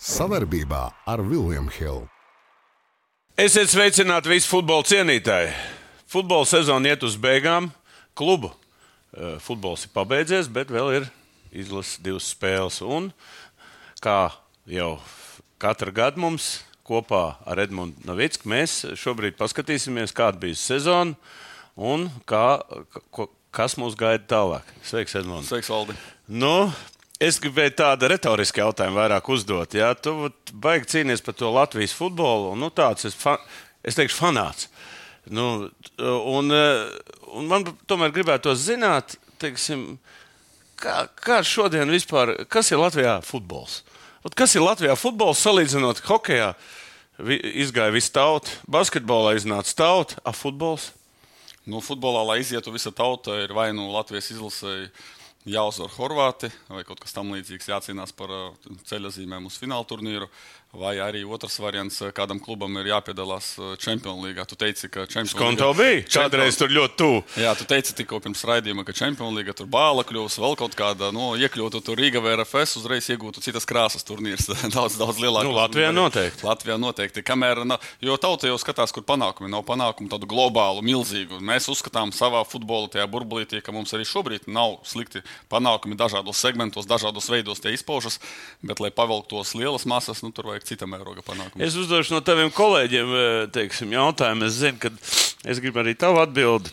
Savarbībā ar Vilniņu Hildu. Esiet sveicināti visi futbola cienītāji. Futbola sezona iet uz beigām. Klubu eh, futbols ir pabeidzies, bet vēl ir izlases divas spēles. Un, kā jau katru gadu mums kopā ar Edmundu Novicku, mēs šobrīd paskatīsimies, kāda bija sezona un kā, ko, kas mūs gaida tālāk. Sveiks, Edmunds! Sveiks, Valdi! Nu, Es gribēju tādu retorisku jautājumu vairāk uzdot. Jā, tu baigi cīnīties par to Latvijas futbolu. Nu, tāds es, fa es teikšu, fanāts. Nu, un, un man tomēr gribētu zināt, teiksim, kā, kā šodien vispār, kas ir Latvijā futbols? Kas ir Latvijā futbols salīdzinot hokeja? Izgāja visa tauta, basketbolā iznāca tauta, a futbols. Nu, futbolā, lai izietu visa tauta, ir vai nu Latvijas izlasēji jāuzvar Horvāti vai kaut kas tamlīdzīgs, jācīnās par uh, ceļazīmēm uz fināla turnīru. Vai arī otrs variants, eh, kādam klubam ir jāpiedalās eh, Champions League. Tu teici, ka Champions League. Konto bija kādreiz tur ļoti tuvu. Jā, tu teici tikko pirms raidījuma, ka Champions League tur bāla kļūs, vēl kaut kāda, nu, iekļūtu tur Rīga vai RFS, uzreiz iegūtu citas krāsas turnīrs. daudz, daudz lielāks. Nu, Latvijā noteikti. Latvijā noteikti. Kamēr, na, jo tauta jau skatās, kur panākumi nav panākumu tādu globālu, milzīgu. Mēs uzskatām savā futbola tajā burbulītī, ka mums arī šobrīd nav slikti panākumi dažādos segmentos, dažādos veidos tie izpaužas, bet, lai pavilktos lielas masas, nu, tur vajag cita mēroga panākumu panākumus. Es uzdošu no taviem kolēģiem eh, teiksim, jautājumu. Es zinu, ka es gribu arī tavu atbildi.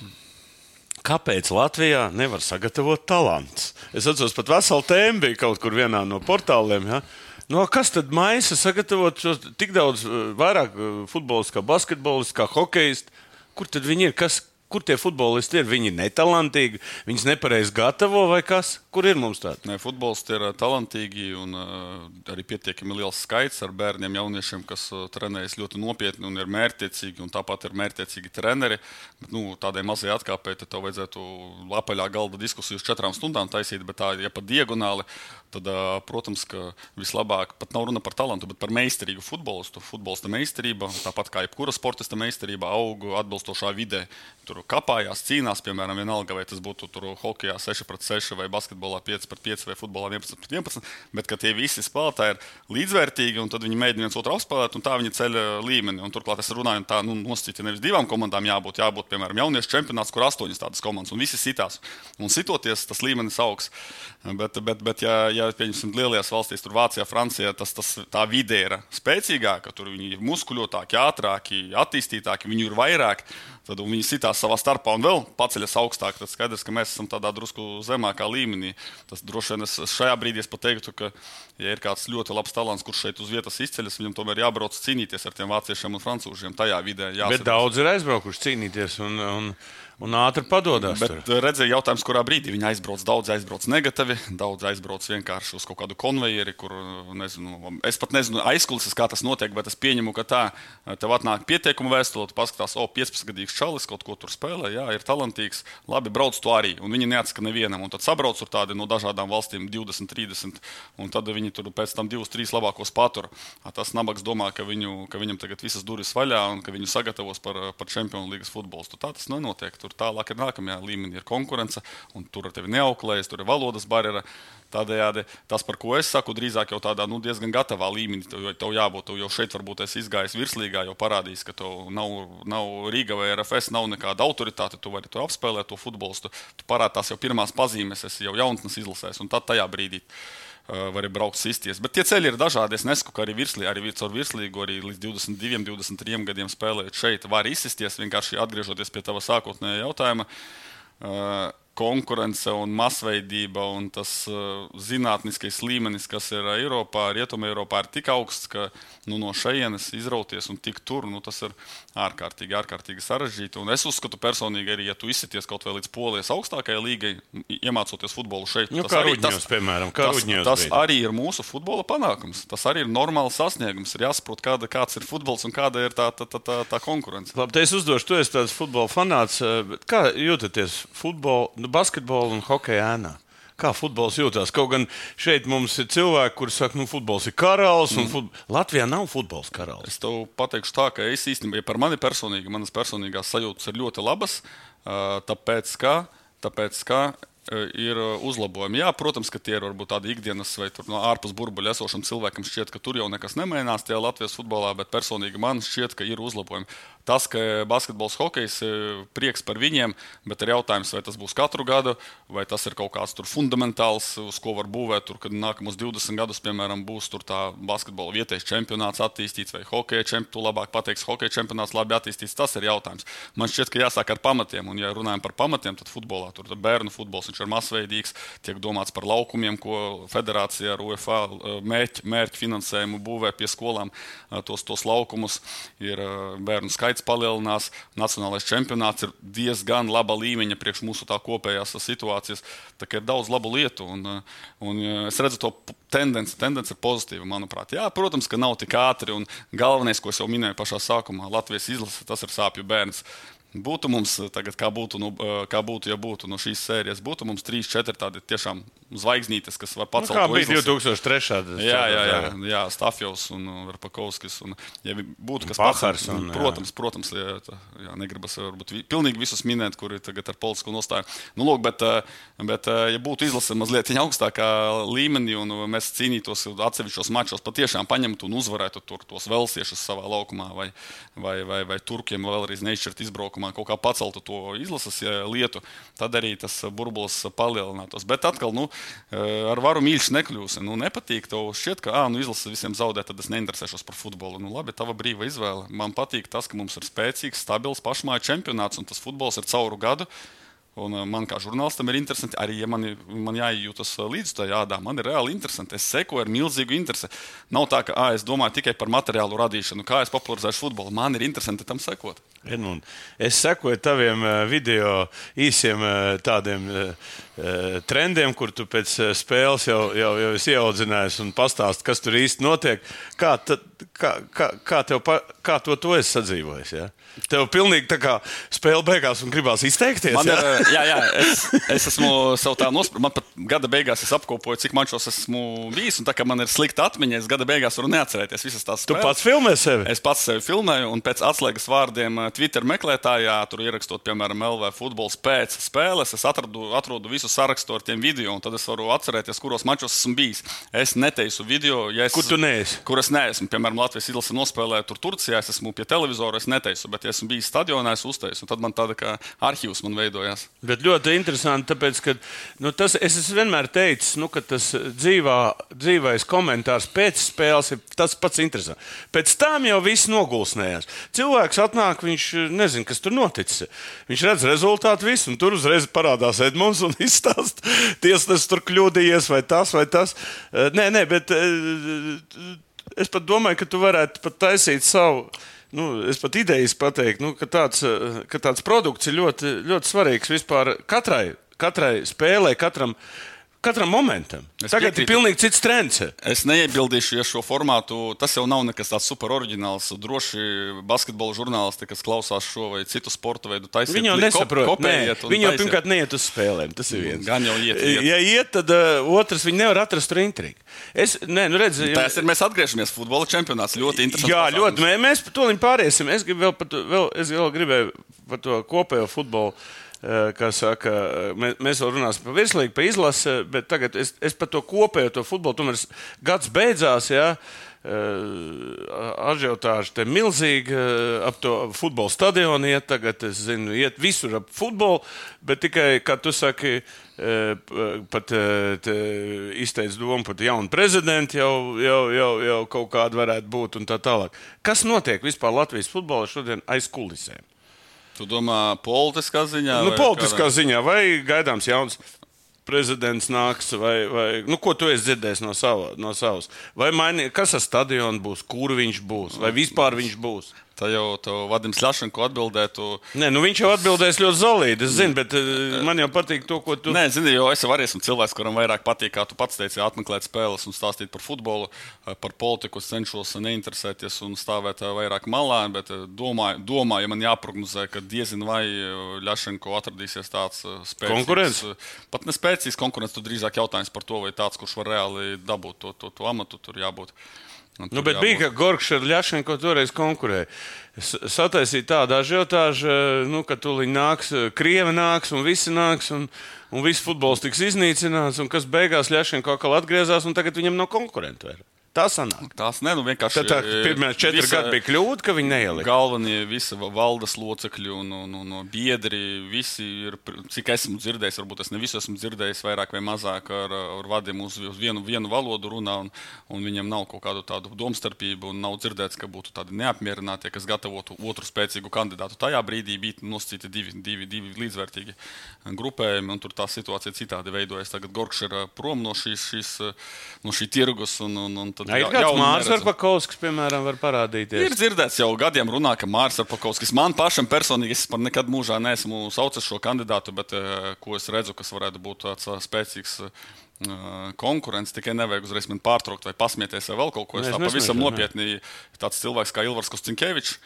Kāpēc Latvijā nevar sagatavot talantus? Es atceros, pat veselu tēmu bija kaut kur vienā no portāliem. Ja? No, kas tad maisa sagatavot šos tik daudz, eh, vairāk eh, futbolistu, kā basketbolistu, kā hokejistu? Kur tad viņi ir? Kas, Kur tie futbolisti ir? Viņi ir netalantīgi, viņus nepareizi gatavo vai kas? Kur ir mums tādi? Nē, futbolisti ir talantīgi un uh, arī pietiekami liels skaits ar bērniem, jauniešiem, kas uh, trenējas ļoti nopietni un ir mērķiecīgi. Un tāpat ir mērķiecīgi treneri. Bet, nu, tādai mazai atkāpēji tev vajadzētu apaļā galda diskusiju uz četrām stundām taisīt, bet tā, ja pa diagonāli, tad, protams, ka vislabāk pat nav runa par talantu, bet par meistarīgu futbolistu. Futbolista meistarība, tāpat kā jebkura sportista meistarība, aug atbilstošā vidē. Tur tur kapājās, cīnās, piemēram, vienalga, vai tas būtu hokeja 6 pret 6, vai basketbolā 5 pret 5, vai futbolā 11 pret 11. Bet tie visi spēlētāji ir līdzvērtīgi, un tad viņi mēģina viens otru apspēlēt, un tā viņi ceļ līmeni. Un turklāt es runāju, tā nu, nosacīta nevis divām komandām jābūt, jābūt, piemēram, jauniešu čempionāts, kur astoņas tādas komandas, un visi sitās. Un sitoties, tas līmenis augs. Bet, bet, bet ja, ja pieņemsim, lielajās valstīs, tur Vācijā, Francijā, tas, tas tā vide ir spēcīgāka, tur viņi ir muskuļotāki, ātrāki, attīstītāki, viņu ir vairāk. Tad viņi sitās savā starpā un vēl paceļas augstāk. Tad skaidrs, ka mēs esam tādā drusku zemākā līmenī. Tas droši vien es šajā brīdī es pateiktu, ka, ja ir kāds ļoti labs talants, kurš šeit uz vietas izceļas, viņam tomēr jābrauc cīnīties ar tiem vāciešiem un francūžiem tajā vidē. Jāsadās. Bet daudz ir aizbraukuši cīnīties. Un, un un ātri padodas. Bet redzēju, jautājums, kurā brīdī viņi aizbrauc. Daudz aizbrauc negatīvi, daudz aizbrauc vienkārši uz kaut kādu konvejeri, kur nezinu, es pat nezinu aizkulises, kā tas notiek, bet es pieņemu, ka tā tev atnāk pieteikuma vēstule, tu paskatās, o, 15 gadīgs čalis kaut ko tur spēlē, jā, ir talantīgs, labi, brauc tu arī. Un viņi neatsaka nevienam, un tad sabrauc tur tādi no dažādām valstīm 20, 30, un tad viņi tur pēc tam 2, 3 labākos patur. Tas nabaks domā, ka, viņu, ka viņam tagad visas durvis vaļā un ka viņu sagatavos par, par Champions League futbolu. Tā tas nenotiek. Tur tālāk ir nākamajā līmenī, ir konkurence, un tur ar tevi neauklējas, tur ir valodas barjera. Tādējādi tas, par ko es saku, drīzāk jau tādā nu, diezgan gatavā līmenī. Tev, tev jābūt, tev jau šeit varbūt esi izgājis virslīgā, jau parādījis, ka tev nav, nav Rīga vai RFS, nav nekāda autoritāte. Tu vari tur apspēlēt to futbolu. Tu parādās jau pirmās pazīmes, esi jau jaunatnes izlasējis, un tad tajā brīdī uh, var braukt sisties. Bet tie ceļi ir dažādi. Es nesaku, ka arī virslī, arī caur virslīgu, arī līdz 22, 23 gadiem spēlējot šeit, var izsisties vienkārši atgriežoties pie tava sākotnējā jautājuma. Uh, konkurence un masveidība un tas uh, zinātniskais līmenis, kas ir Eiropā, Rietumē, Eiropā, ir tik augsts, ka nu, no šejienes izrauties un tikt tur, nu, tas ir ārkārtīgi, ārkārtīgi sarežģīti. Un es uzskatu personīgi, arī, ja tu izsities kaut vai līdz polijas augstākajai līgai, iemācoties futbolu šeit, nu, tas, arī, tas, piemēram, tas, tas arī ir mūsu futbola panākums. Tas arī ir normāls sasniegums. Ir jāsaprot, kāda, kāds ir futbols un kāda ir tā, tā, tā, tā, tā konkurence. Labi, es uzdošu, tu esi tāds futbola fanāts. Kā jūtaties futbolā? Nu, basketbolu un hokeju ēnā. Kā futbols jūtas? Kaut gan šeit mums ir cilvēki, kuriem saka, ka nu, futbols ir karalis, un mm. fut... Latvijā nav futbols karalis. Es tev pateikšu tā, ka es īstenībā, ja par mani personīgi, manas personīgās sajūtas ir ļoti labas. Tāpēc, ka, tāpēc, ka ir uzlabojumi. Jā, protams, ka tie ir varbūt tādi ikdienas vai no ārpus burbuļa esošam cilvēkam šķiet, ka tur jau nekas nemainās tajā Latvijas futbolā, bet personīgi man šķiet, ka ir uzlabojumi. Tas, ka basketbols, hokejs, prieks par viņiem, bet ir jautājums, vai tas būs katru gadu, vai tas ir kaut kāds fundamentāls, uz ko var būvēt. Tur, kad nākamos 20 gadus, piemēram, būs tā basketbola vietējais čempionāts attīstīts, vai hokeja čempionāts, tu labāk pateiks, hokeja čempionāts labi attīstīts. Tas ir jautājums. Man šķiet, ka jāsāk ar pamatiem, un ja runājam par pamatiem, tad futbolā tur bērnu futbols viņš ir masveidīgs, tiek domāts par laukumiem, ko federācija ar UEFA mērķu, mērķu finansējumu būvē pie skolām tos, tos laukumus. Ir bērnu skaits skaits palielinās. Nacionālais čempionāts ir diezgan laba līmeņa priekš mūsu kopējās situācijas. Tā ir daudz labu lietu, un, un es redzu to tendenci. Tendence ir pozitīva, manuprāt. Jā, protams, ka nav tik ātri, un galvenais, ko es jau minēju pašā sākumā, Latvijas izlase, tas ir sāpju bērns. Būtu mums tagad, kā būtu, nu, kā būtu, ja būtu no šīs sērijas, būtu mums trīs, četri tādi tiešām zvaigznītes, kas var pacelt. Nu, kā bija 2003. Jā, jā, jā, jā Stafjovs un Verpakovskis. Un, ja būtu kas pacels, un, protams, protams, jā, jā, negribas varbūt pilnīgi visus minēt, kuri tagad ar politisku nostāju. Nu, lūk, bet, bet, ja būtu izlase mazliet augstākā līmenī un mēs cīnītos atsevišķos mačos, patiešām paņemtu un uzvarētu tur tos velsiešus savā laukumā vai, vai, vai, vai turkiem vēlreiz neizšķirt izbraukumu sākumā kaut kā paceltu to izlases lietu, tad arī tas burbulis palielinātos. Bet atkal, nu, eh, ar varu mīļš nekļūsi. Nu, nepatīk tev šķiet, ka, ah, nu, izlase visiem zaudē, tad es neinteresēšos par futbolu. Nu, labi, tava brīva izvēle. Man patīk tas, ka mums ir spēcīgs, stabils pašmāju čempionāts un tas futbols ir cauru gadu. Un uh, man kā žurnālistam ir interesanti, arī ja man, man jājūtas uh, līdz tam jādām. Man ir reāli interesanti. Es sekoju ar milzīgu interesi. Nav tā, ka à, es domāju tikai par materiālu radīšanu, kā es popularizēšu futbolu. Man ir interesanti tam sekot. Edmund, es sekoju taviem uh, video īsiem tādiem trendiem, kur tu pēc spēles jau, jau, jau esi ieaudzinājies un pastāst, kas tur īsti notiek. Kā, tad, kā, kā, kā, tev, kā to, to esi sadzīvojis? Ja? Tev pilnīgi tā kā spēle beigās un gribās izteikties. Man ir, jā, jā, es, es esmu savu tā nosprāstīju. Man pat gada beigās es apkopoju, cik mačos esmu bijis. Un tā kā man ir slikta atmiņa, es gada beigās varu neatcerēties visas tās spēles. Tu pats filmē sevi? Es pats sevi filmēju, un pēc atslēgas vārdiem eh, Twitter meklētājā, tur ierakstot, piemēram, LV futbols pēc spēles, es atradu, atrodu visu sarakstu ar tiem video, un tad es varu atcerēties, kuros mačos esmu bijis. Es neteicu video, ja es, kur tu neesi. Kur es neesmu. Piemēram, Latvijas izlase nospēlēja tur Turcijā, es esmu pie televizora, es neteicu. Bet, ja esmu bijis stadionā, es uztaisu. Tad man tāda kā arhīvs man veidojās. Bet ļoti interesanti, tāpēc, ka nu, tas, es vienmēr teicis, nu, ka tas dzīvā, dzīvais komentārs pēc spēles ir tas pats interesants. Pēc tam jau viss nogulsnējās. Cilvēks atnāk, viņš nezina, kas tur noticis. Viņš redz rezultātu visu, un tur uzreiz parādās Edmunds un izstāsta, tiesnesis tur kļūdījies vai tas vai tas. Eh, nē, nē, bet eh, es pat domāju, ka tu varētu pat taisīt savu nu, es pat idejas pateiktu, nu, ka, tāds, ka tāds produkts ir ļoti, ļoti svarīgs vispār katrai, katrai spēlei, katram. Katram momentam. Es Tagad piekrītu. ir pilnīgi cits trends. Es neiebildīšu, ja šo formātu tas jau nav nekas tāds super oriģināls. Droši basketbola žurnālisti, kas klausās šo vai citu sporta veidu, taisīt. Viņi jau nesaprot, nē, viņi jau pirmkārt neiet uz spēlēm. Tas ir viens. Gan jau iet. iet. Ja iet, tad uh, otrs viņi nevar atrast tur intrigu. Es, nē, nu redz, Tas ir mēs atgriežamies futbola čempionāts. Ļoti interesanti. Jā, pasākums. ļoti. Mē, mēs par to pāriesim. Es, vēl, pat, vēl, es vēl gribēju par to kopējo futbolu. Eh, kā saka, mēs, mēs vēl runāsim par virslīgu, par izlasi, bet tagad es, es par to kopējo to futbolu. Tomēr gads beidzās. Ja, Ažiotāža te milzīga ap to futbola stadionu iet. Tagad es zinu, iet visur ap futbolu, bet tikai, kā tu saki, pat izteicis domu par jaunu prezidentu, jau, jau, jau, jau kaut kāda varētu būt un tā tālāk. Kas notiek vispār Latvijas futbolā šodien aiz kulisēm? Tu domā, politiskā ziņā? Nu, politiskā kādā? ziņā, vai gaidāms jauns prezidents nāks, vai, vai nu, ko tu esi dzirdējis no, sava, no savas? Vai maini, kas ar stadionu būs, kur viņš būs, vai vispār viņš būs? Tā jau Vadims Lašanko atbildētu. Nē, nu viņš jau atbildēs ļoti zelīgi. Es zinu, bet uh, man jau patīk to, ko tu. Nē, zini, jo es arī esmu cilvēks, kuram vairāk patīk, kā tu pats teici, apmeklēt spēles un stāstīt par futbolu, eh, par politiku. Es cenšos neinteresēties un stāvēt eh, vairāk malā, bet domāju, domāju ja man jāprognozē, ka diezin vai Lašanko atradīsies tāds spēcīgs. Konkurents? Pat nespēcīgs konkurents, tad drīzāk jautājums par to, vai tāds, kurš var reāli dabūt to, to, to amatu, tur jābūt. Nu, tur bet jābūt- bija, ka Gorgs ar Ļašenko toreiz konkurēja. Sataisīja tādu ažiotāžu, nu, ka tūlīt nāks, eh, krievi nāks un visi nāks, un, un viss futbols tiks iznīcināts, un kas beigās Ļašenko atkal atgriezās, un tagad viņam nav konkurentu vairs. Tā sanāk. Tās ne, nu vienkārši. Tad tā, e, pirmie četri visa- gadi bija kļūda, ka viņi neielika. Galvenie visi va- valdes locekļi un, un, un, un biedri, visi ir, cik esmu dzirdējis, varbūt es ne visu esmu dzirdējis, vairāk vai mazāk ar, ar vadiem uz, uz vienu, vienu valodu runā, un, un viņiem nav kaut kādu tādu domstarpību, un nav dzirdēts, ka būtu tādi neapmierinātie, kas gatavotu otru spēcīgu kandidātu. Tajā brīdī bija nosacīti divi, divi, divi līdzvērtīgi grupējumi, un tur tā situācija citādi veidojas. Tagad Gorkšs ir prom no, šīs, šīs, no šī tirgus, un, un, un tad Ir ja- kāds Mārcis. Arpakovskis, piemēram, var Ir parādīties. dzirdēts jau gadiem, runā, ka Mārcis Kalniņš, man pašam personīgi, es par nekad mūžā neesmu saucis šo kandidātu, bet ko es redzu, kas varētu būt tāds spēcīgs. Konkurence tikai nevajag uzreiz man pārtraukt vai pasmieties vai vēl kaut ko. Es Nē, es tā pavisam nē. nopietni tāds cilvēks kā Ilvars Kostinkevičs.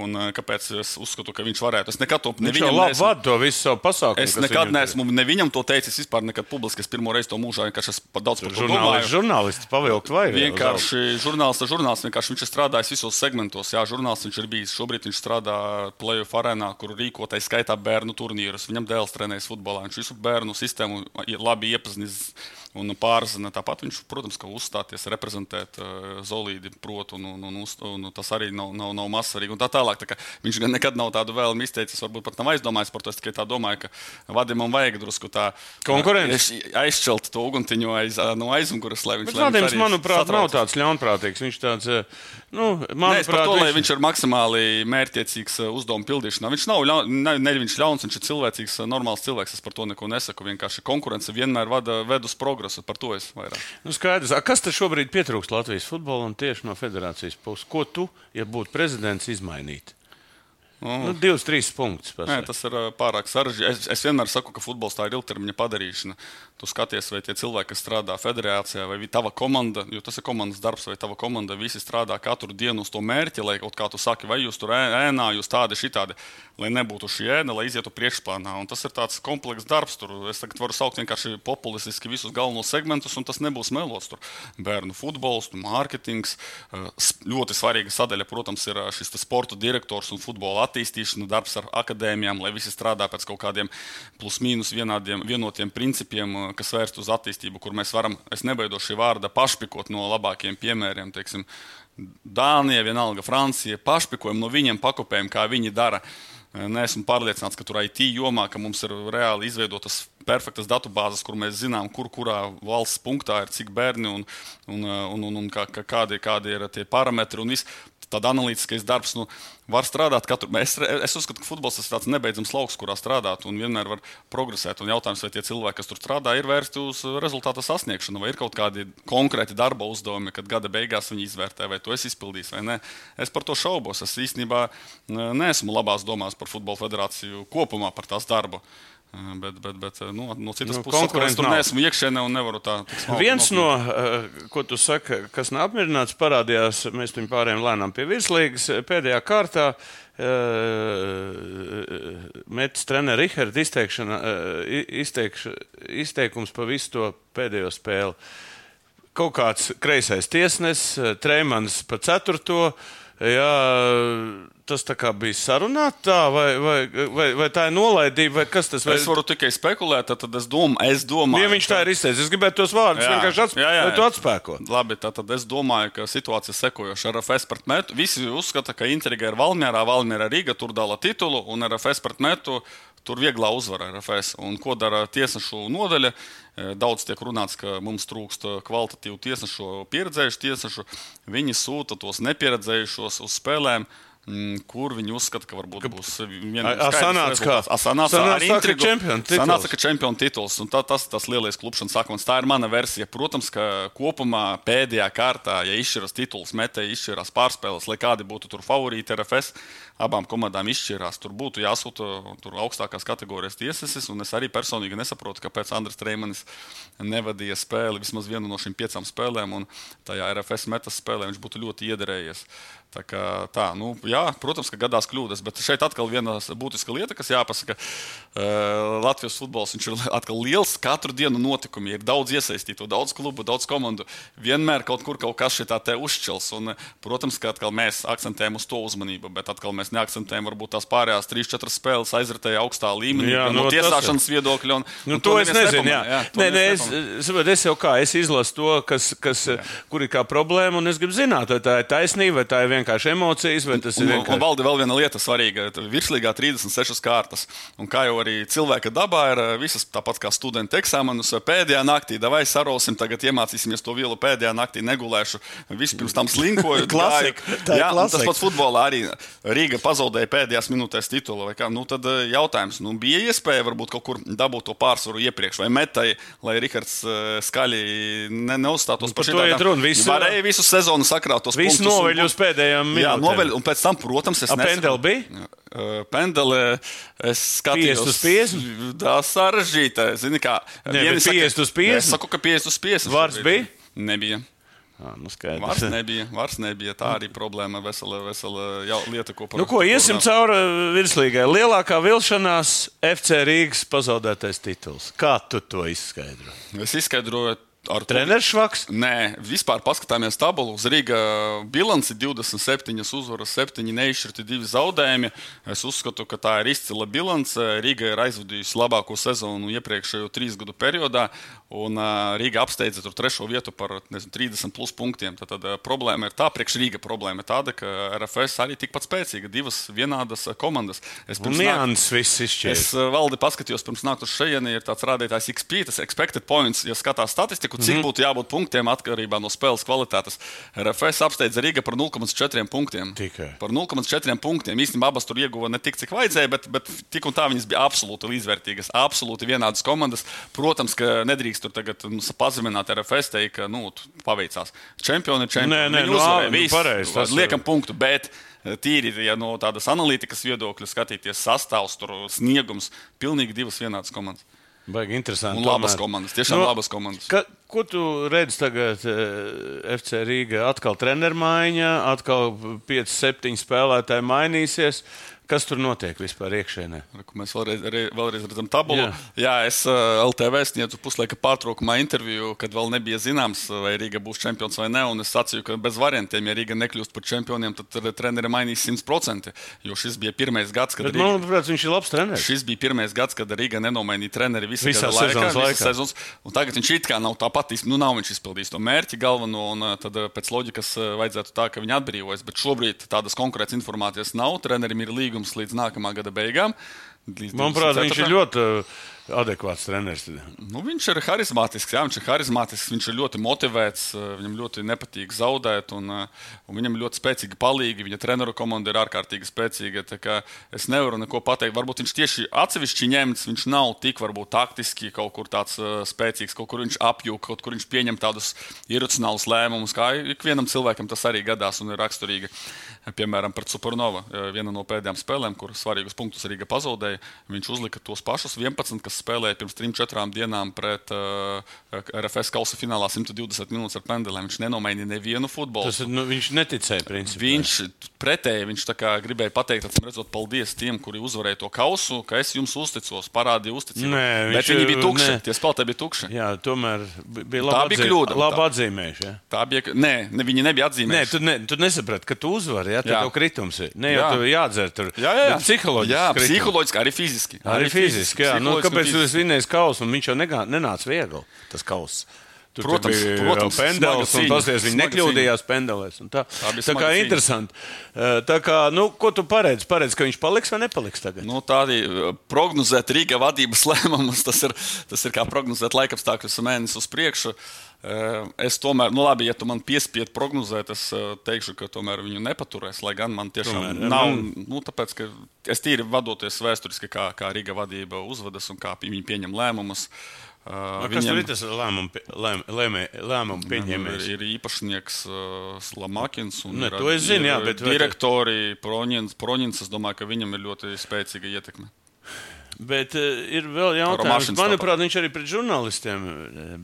Un eh, kāpēc es uzskatu, ka viņš varētu? Es nekad to neesmu- vada to visu savu pasākumu. Es nekad neesmu ne viņam to teicis vispār, nekad publiski. Es pirmo reizi to mūžā vienkārši par daudz par to domāju. žurnālists pavilkt vai Vienkārši žurnālists, žurnālists, vienkārši viņš ir strādājis visos segmentos. Jā, žurnālists viņš ir bijis. Šobrīd viņš strādā Playoff arēnā, kur rīkotais skaitā bērnu turnīrus. Viņam dēls trenējas futbolā. Viņš visu bērnu sistēmu ir labi iepazinis un pārzina. Tāpat viņš, protams, ka uzstāties, reprezentēt uh, Zolīdi, prot, un, un, un, uz- un tas arī nav, nav, nav mazsvarīgi. Un tā tālāk. Tā viņš gan nekad nav tādu vēlmi izteicis, varbūt pat nav aizdomājis par to. Es tikai tā domāju, ka Vadimam vajag drusku tā Konkurence. uh, aizšķelt to uguntiņu aiz, no aizmugures, lai viņš lai viņš Vadims, manuprāt, nav satraucas. tāds ļaunprātīgs. Viņš tāds, eh, nu, Nē, manuprāt, to, lai viņš ir maksimāli mērķiecīgs uzdevumu pildīšanā. Viņš nav ļaun, ne, ne viņš ļauns, viņš ir cilvēcīgs, normāls cilvēks. Es par to neko nesaku. Vienkārši konkurence vienmēr vada, ved uz progresu. Par to es vairāk. Nu, skaidrs. A, Kas tad šobrīd pietrūkst Latvijas futbolam tieši no federācijas puses? Ko tu, ja būtu prezidents, izmainītu? Nu, divas, trīs punktus. Nē, tas ir pārāk sarežģīti. Es, es vienmēr saku, ka futbols tā ir ilgtermiņa padarīšana. Tu skaties, vai tie cilvēki, kas strādā federācijā, vai tava komanda, jo tas ir komandas darbs, vai tava komanda visi strādā katru dienu uz to mērķi, lai kaut kā tu saki, vai jūs tur ēnā, jūs tādi, šitādi, lai nebūtu šī ēna, lai izietu priekšplānā. Un tas ir tāds komplekss darbs. Tur es tagad varu saukt vienkārši populistiski visus galvenos segmentus, un tas nebūs melots. Tur bērnu futbols, mārketings. Ļoti svarīga sadaļa, protams, ir šis sporta direktors un futbola attīstīšana, darbs ar akadēmijām, lai visi strādā pēc kaut kādiem plus-mínus vienādiem, vienotiem principiem, ā, kas vērst uz attīstību, kur mēs varam, es nebaidos šī vārda, pašpikot no labākiem piemēriem. Teiksim, Dānija, vienalga Francija, pašpikojam no viņiem, pakopējam, kā viņi dara. Neesmu pārliecināts, ka tur IT jomā ka mums ir reāli izveidotas perfektas datubāzes, kur mēs zinām, kur kurā valsts punktā ir cik bērni un, un, un, un, un kā, kā, kādi, kādi ir tie parametri. un viss. Tāda analītiskais darbs nu, var strādāt katru. Es, es uzskatu, ka futbols ir tāds nebeidzams lauks, kurā strādāt un vienmēr var progresēt. Un jautājums, vai tie cilvēki, kas tur strādā, ir vērsti uz rezultātu sasniegšanu, vai ir kaut kādi konkrēti darba uzdevumi, kad gada beigās viņi izvērtē, vai to es izpildīšu vai nē. Es par to šaubos. Es īstenībā neesmu labās domās par Futbola federāciju kopumā, par tās darbu. Eh, Bet, bet, bet nu, no citas Nu, puses, konkurence tur neesmu iekšēnē un nevaru tā tik smalki Viens no, eh, ko tu saki, kas nav apmierināts, parādījās. Mēs tam pārējām lēnām pie virslīgas. Pēdējā kārtā Metis treneris Rihards eh, izteikš, izteikums pa visu to pēdējo spēli. Kaut kāds kreisais tiesnesis, Trēmans pa ceturto. Jā, tas tā kā bija sarunāts, vai, vai, vai, vai tā ir nolaidība, vai kas tas Es vai- varu tikai spekulēt, tad es, dom, es domāju, Ja viņš tā ir izteicis, es gribētu tos vārdus Jā. vienkārši atspēkot. Jā, jā, jā. Atspēko. Labi, tad es domāju, ka situācija sekojoša. RFS pret metu. Visi uzskata, ka Intriga ir Valmjerā, Valmjerā Rīga, tur dala titulu, un RFS pret metu. Tur vieglā uzvara RFS. Un ko dara tiesnešu nodaļa? E, Daudz tiek runāts, ka mums trūkst kvalitatīvu tiesnešu, pieredzējušu tiesnešu. Viņi sūta tos nepieredzējušos uz spēlēm. mm, Kur viņi uzskata, ka varbūt būs viena kā? Sanāca, Sanāca ar tā, ka intrigu. čempionu tituls. Ka tā, tas ir tas lielais klubšanas sākums. Tā ir mana versija. Protams, ka kopumā pēdējā kārtā, ja izšķiras tituls, metēji izšķirās pārspēles, lai kādi būtu tur favorīti RFS, abām komandām izšķirās. Tur būtu jāsūta tur augstākās kategorijas tiesesis. Un es arī personīgi nesaprotu, kāpēc Andris Streimanis nevadīja spēli vismaz vienu no šīm piecām spēlēm. Un tajā RFS metas spēlē viņš būtu ļoti iederējies. Tā kā tā, nu, jā, protams, ka gadās kļūdas, bet šeit atkal viena būtiska lieta, kas jāpasaka. Uh, Latvijas futbols ir atkal liels, katru dienu notikumi, ir daudz iesaistīto, daudz klubu, daudz komandu. Vienmēr kaut kur kaut kas šitā te uzšķels. Un, protams, ka atkal mēs akcentējam uz to uzmanību, bet atkal mēs neakcentējam varbūt tās pārējās 3-4 spēles aizritēja augstā līmenī, jā, no, no tiesāšanas viedokļa. Un, nu, un to, to es nezinu. Jā. Jā, nē, nē, es, saprot, es jau kā, es izlasu to, kas, kas, kur ir kā problēma, un es gribu zināt, vai tā ir taisnība, vai tā ir vienkārši emocijas, tas ir vienkārši. Un, un valda vēl viena lieta svarīga. Virslīgā 36 kārtas. Un kā jau arī cilvēka dabā ir visas tāpat kā studenta eksāmenus, pēdējā naktī, vai sarosim, tagad iemācīsimies to vielu pēdējā naktī, negulēšu. Vispirms tam slinkoju. klasika. Jā, tas pats futbolā arī Rīga pazaudēja pēdējās minūtēs titulu. Nu, tad jautājums, nu, bija iespēja varbūt kaut kur dabūt to pārsvaru iepriekš, vai metai, lai Rihards skaļi ne, neuzstātos nu, par iet runa. Visu, varēja visu sezonu sakrāt tos visu noveļu uz pēdējām minūtēm. Jā, noveļu, un pēc tam, protams, es. Pendeli bija? Pendeli, es skatījos. 50 uz 50? Tā sarežģīta. Zini, kā. Ne, 50 uz 50? Es saku, ka 50 uz 50. Vārds bija? Nebija. À, nu vairs nebija, vairs nebija. Tā arī problēma, vesela, vesela lieta, ko par nu, ko iesim cauri virslīgai. Lielākā vilšanās FC Rīgas pazaudētais tituls. Kā tu to izskaidro? Es izskaidroju Ar treneru švaks? Nē, vispār paskatāmies tabulu. Uz Rīga bilanci 27 uzvaras, 7 neizšķirti, 2 zaudējumi. Es uzskatu, ka tā ir izcila bilance. Rīga ir aizvadījusi labāko sezonu iepriekšējo trīs gadu periodā, un Rīga apsteidza tur trešo vietu par nezinu, 30 plus punktiem. Tad, tad problēma ir tā, priekš Rīga problēma ir tāda, ka RFS arī tikpat spēcīga, divas vienādas komandas. Es pirms Nians viss izšķirs. Es valdi paskatījos pirms nākt uz šejieni, ir tāds rādītājs XP, tas expected points, ja skatās statistiku statistiku, cik mm -hmm. būtu jābūt punktiem atkarībā no spēles kvalitātes. RFS apsteidza Rīga par 0,4 punktiem. Tikai. Par 0,4 punktiem. Īstenībā abas tur ieguva ne tik, cik vajadzēja, bet, bet tik un tā viņas bija absolūti līdzvērtīgas, absolūti vienādas komandas. Protams, ka nedrīkst tur tagad nu, pazemināt RFS, teikt, ka nu, paveicās. Čempioni ir čempioni. Nē, nē, nu, uzvarēja, nu, pareizi, tas liekam ir... punktu. Bet, eh, tīri ja no tādas analītikas viedokļa skatīties, sastāvs, sniegums, pilnīgi divas vienādas komandas. Baigi interesanti. Un labas tomēr. komandas, tiešām no, labas komandas. Ka, ko tu redzi tagad? Eh, FC Rīga atkal treneru maiņa, atkal 5-7 spēlētāji mainīsies. Kas tur notiek vispār iekšēnē? Mēs vēlreiz, vēlreiz redzam tabulu. Jā, Jā es eh, LTV sniedzu puslaika pārtraukumā interviju, kad vēl nebija zināms, vai Rīga būs čempions vai nē. Es sacīju, ka bez variantiem, ja Rīga nekļūst par čempioniem, tad treneri mainīs 100%. Jo šis bija pirmais gads, kad Bet, Rīga... manuprāt, viņš ir labs treneris. Šis bija pirmais gads, kad Rīga nenomainīja treneri visu visā laikā. laikā. Sezonas, tagad viņš it kā nav tāpat, nu nav viņš izpildījis to mērķi galveno, un uh, tad pēc loģikas vajadzētu tā, ka viņi atbrīvojas. Bet šobrīd tādas konkrētas informācijas nav. Trenerim ir līgums līdz nākamā gada beigām. Manuprāt, viņš ir ļoti adekvāts treneris. Nu, viņš ir harizmātisks, jā, viņš ir harizmātisks, viņš ir ļoti motivēts, eh, viņam ļoti nepatīk zaudēt, un, eh, un viņam ļoti spēcīgi palīgi. Viņa treneru komanda ir ārkārtīgi spēcīga. Es nevaru neko pateikt. Varbūt viņš tieši atsevišķi ņemts, viņš nav tik varbūt taktiski kaut kur tāds uh, spēcīgs, kaut kur viņš apjūg, kaut kur viņš pieņem tādus iracionālus lēmumus, kā ikvienam cilvēkam tas arī gadās un ir raksturīgi. Piemēram, pret Supernova, viena no pēdējām spēlēm, kur svarīgus punktus Rīga pazaudēja, viņš uzlika tos pašus 11, kas spēlēja pirms 3-4 dienām pret uh, RFS kausa finālā 120 minūtes ar pendelēm. Viņš nenomainīja nevienu futbolu. Tas, nu, viņš neticēja, principā. Viņš pretēji viņš gribēja pateikt, atcīm redzot, paldies tiem, kuri uzvarēja to kausu, ka es jums uzticos, parādīju uzticību. Nē, Bet viņi bija tukši. Nē. Tie spēlētāji bija tukši. Jā, tomēr bija labi. Tā bija kļūda. Labi atzīmējuši. Ja? Tā bija. Nē, ne, viņi nebija atzīmējuši. Nē, tu, ne, tu nesaprati, ka tu uzvari. Ja? Tev kritums ir. Ne jau jā. tur jādzer. Tur. Jā, jā, jā. Psiholoģiski. Jā, psiholoģiski, arī fiziski. Arī, arī fiziski. Jā, nu, kāpēc jūs vinnējat kausu? Viņš jau negā, nenāca viegli, tas kauss. Tur protams, bija protams, pendelis, un tas viņi nekļūdījās pendelēs. Tā, tā, tā kā interesanti. Tā kā, nu, ko tu paredzi? Paredzi, ka viņš paliks vai nepaliks tagad? Nu, tā arī prognozēt Rīga vadības lēmumus, tas ir, tas ir kā prognozēt laikapstākļus mēnesi uz priekšu. Es tomēr, nu labi, ja tu man piespiedu prognozēt, es teikšu, ka tomēr viņu nepaturēs. Lai gan man tiešām tomēr, nav, nu, tāpēc, ka es tīri vadoties vēsturiski, kā, kā Rīga vadība uzvedas un kā viņi pieņem lēmumus. Uh, Uh, kas viņam, ir tas lēmumu, lēm, lēmē, lēmumu pieņēmējs? Ir, ir īpašnieks uh, Slamakins un ne, ir, zinu, jā, bet, direktori Proņins. Proņins, es domāju, ka viņam ir ļoti spēcīga ietekme. Bet uh, ir vēl jautājums, manuprāt, viņš arī pret žurnālistiem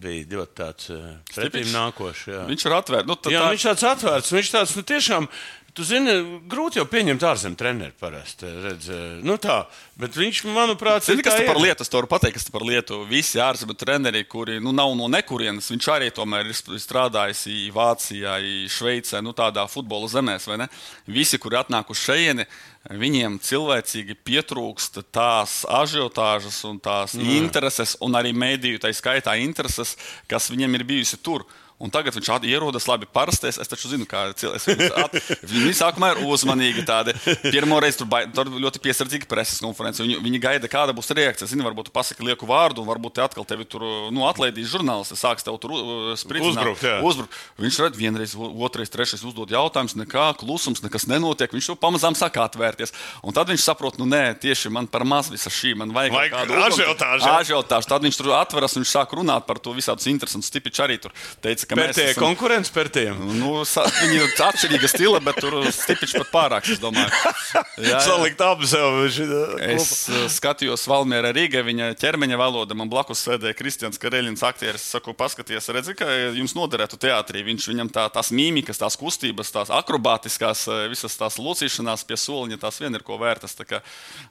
bija ļoti tāds uh, pretīm nākošs. Viņš ir atvērts. Nu, tā, jā, tā... viņš tāds atvērts. Viņš tāds nu, tiešām Tu zini, grūti jau pieņemt ārzemju treneru parasti. Redz, nu tā, bet viņš, manuprāt, Zini, kas tā tas par ir. lietu? Es to varu pateikt, kas par lietu. Visi ārzemju treneri, kuri nu, nav no nekurienes, viņš arī tomēr ir strādājis Vācijā, Šveicē, nu, tādā futbola zemēs. vai ne? Visi, kuri atnāk uz šejieni, viņiem cilvēcīgi pietrūkst tās ažiotāžas un tās mm. intereses, un arī mēdīju tā skaitā intereses, kas viņiem ir bijusi tur. Un tagad viņš ierodas labi parastais. Es taču zinu, kā cilvēks. Viņi sākumā ir uzmanīgi. Tādi. Pirmo reizi tur, bai- tur ļoti piesardzīgi preses konferences. Viņi, viņi gaida, kāda būs reakcija. Zini, varbūt tu pasaki lieku vārdu, un varbūt te atkal tevi tur nu, atlaidīs žurnālisti. Sāks tev tur spridzināt. Uzbrukt. Uzbrukt. Viņš redz vienreiz, otrais, trešais uzdod jautājumus, nekā klusums, nekas nenotiek. Viņš jau pamazām sāk atvērties. Un tad viņš saprot, nu nē, tieši man par maz visa šī. Man vajag, Vajag kādu ažiotāžu. Tad viņš tur atveras un viņš sāk runāt par to visādus interesantus. Stipiņš arī tur teica, ka Pēc mēs tie esam- konkurence par tiem. Nu, sa- viņi ir atšķirīga stila, bet tur stipriņš pat pārāk, es domāju. Jā, jā. Salikt abus sev. Es uh, skatījos Valmērā Rīgā, viņa ķermeņa valoda. Man blakus sēdēja Kristians Kareļins, aktieris. Es saku, paskaties, redzi, ka jums noderētu teātrī. Viņš viņam tā, tās mīmikas, tās kustības, tās akrobātiskās, uh, visas tās locīšanās pie soliņa, tās vien ir ko vērtas. Kā,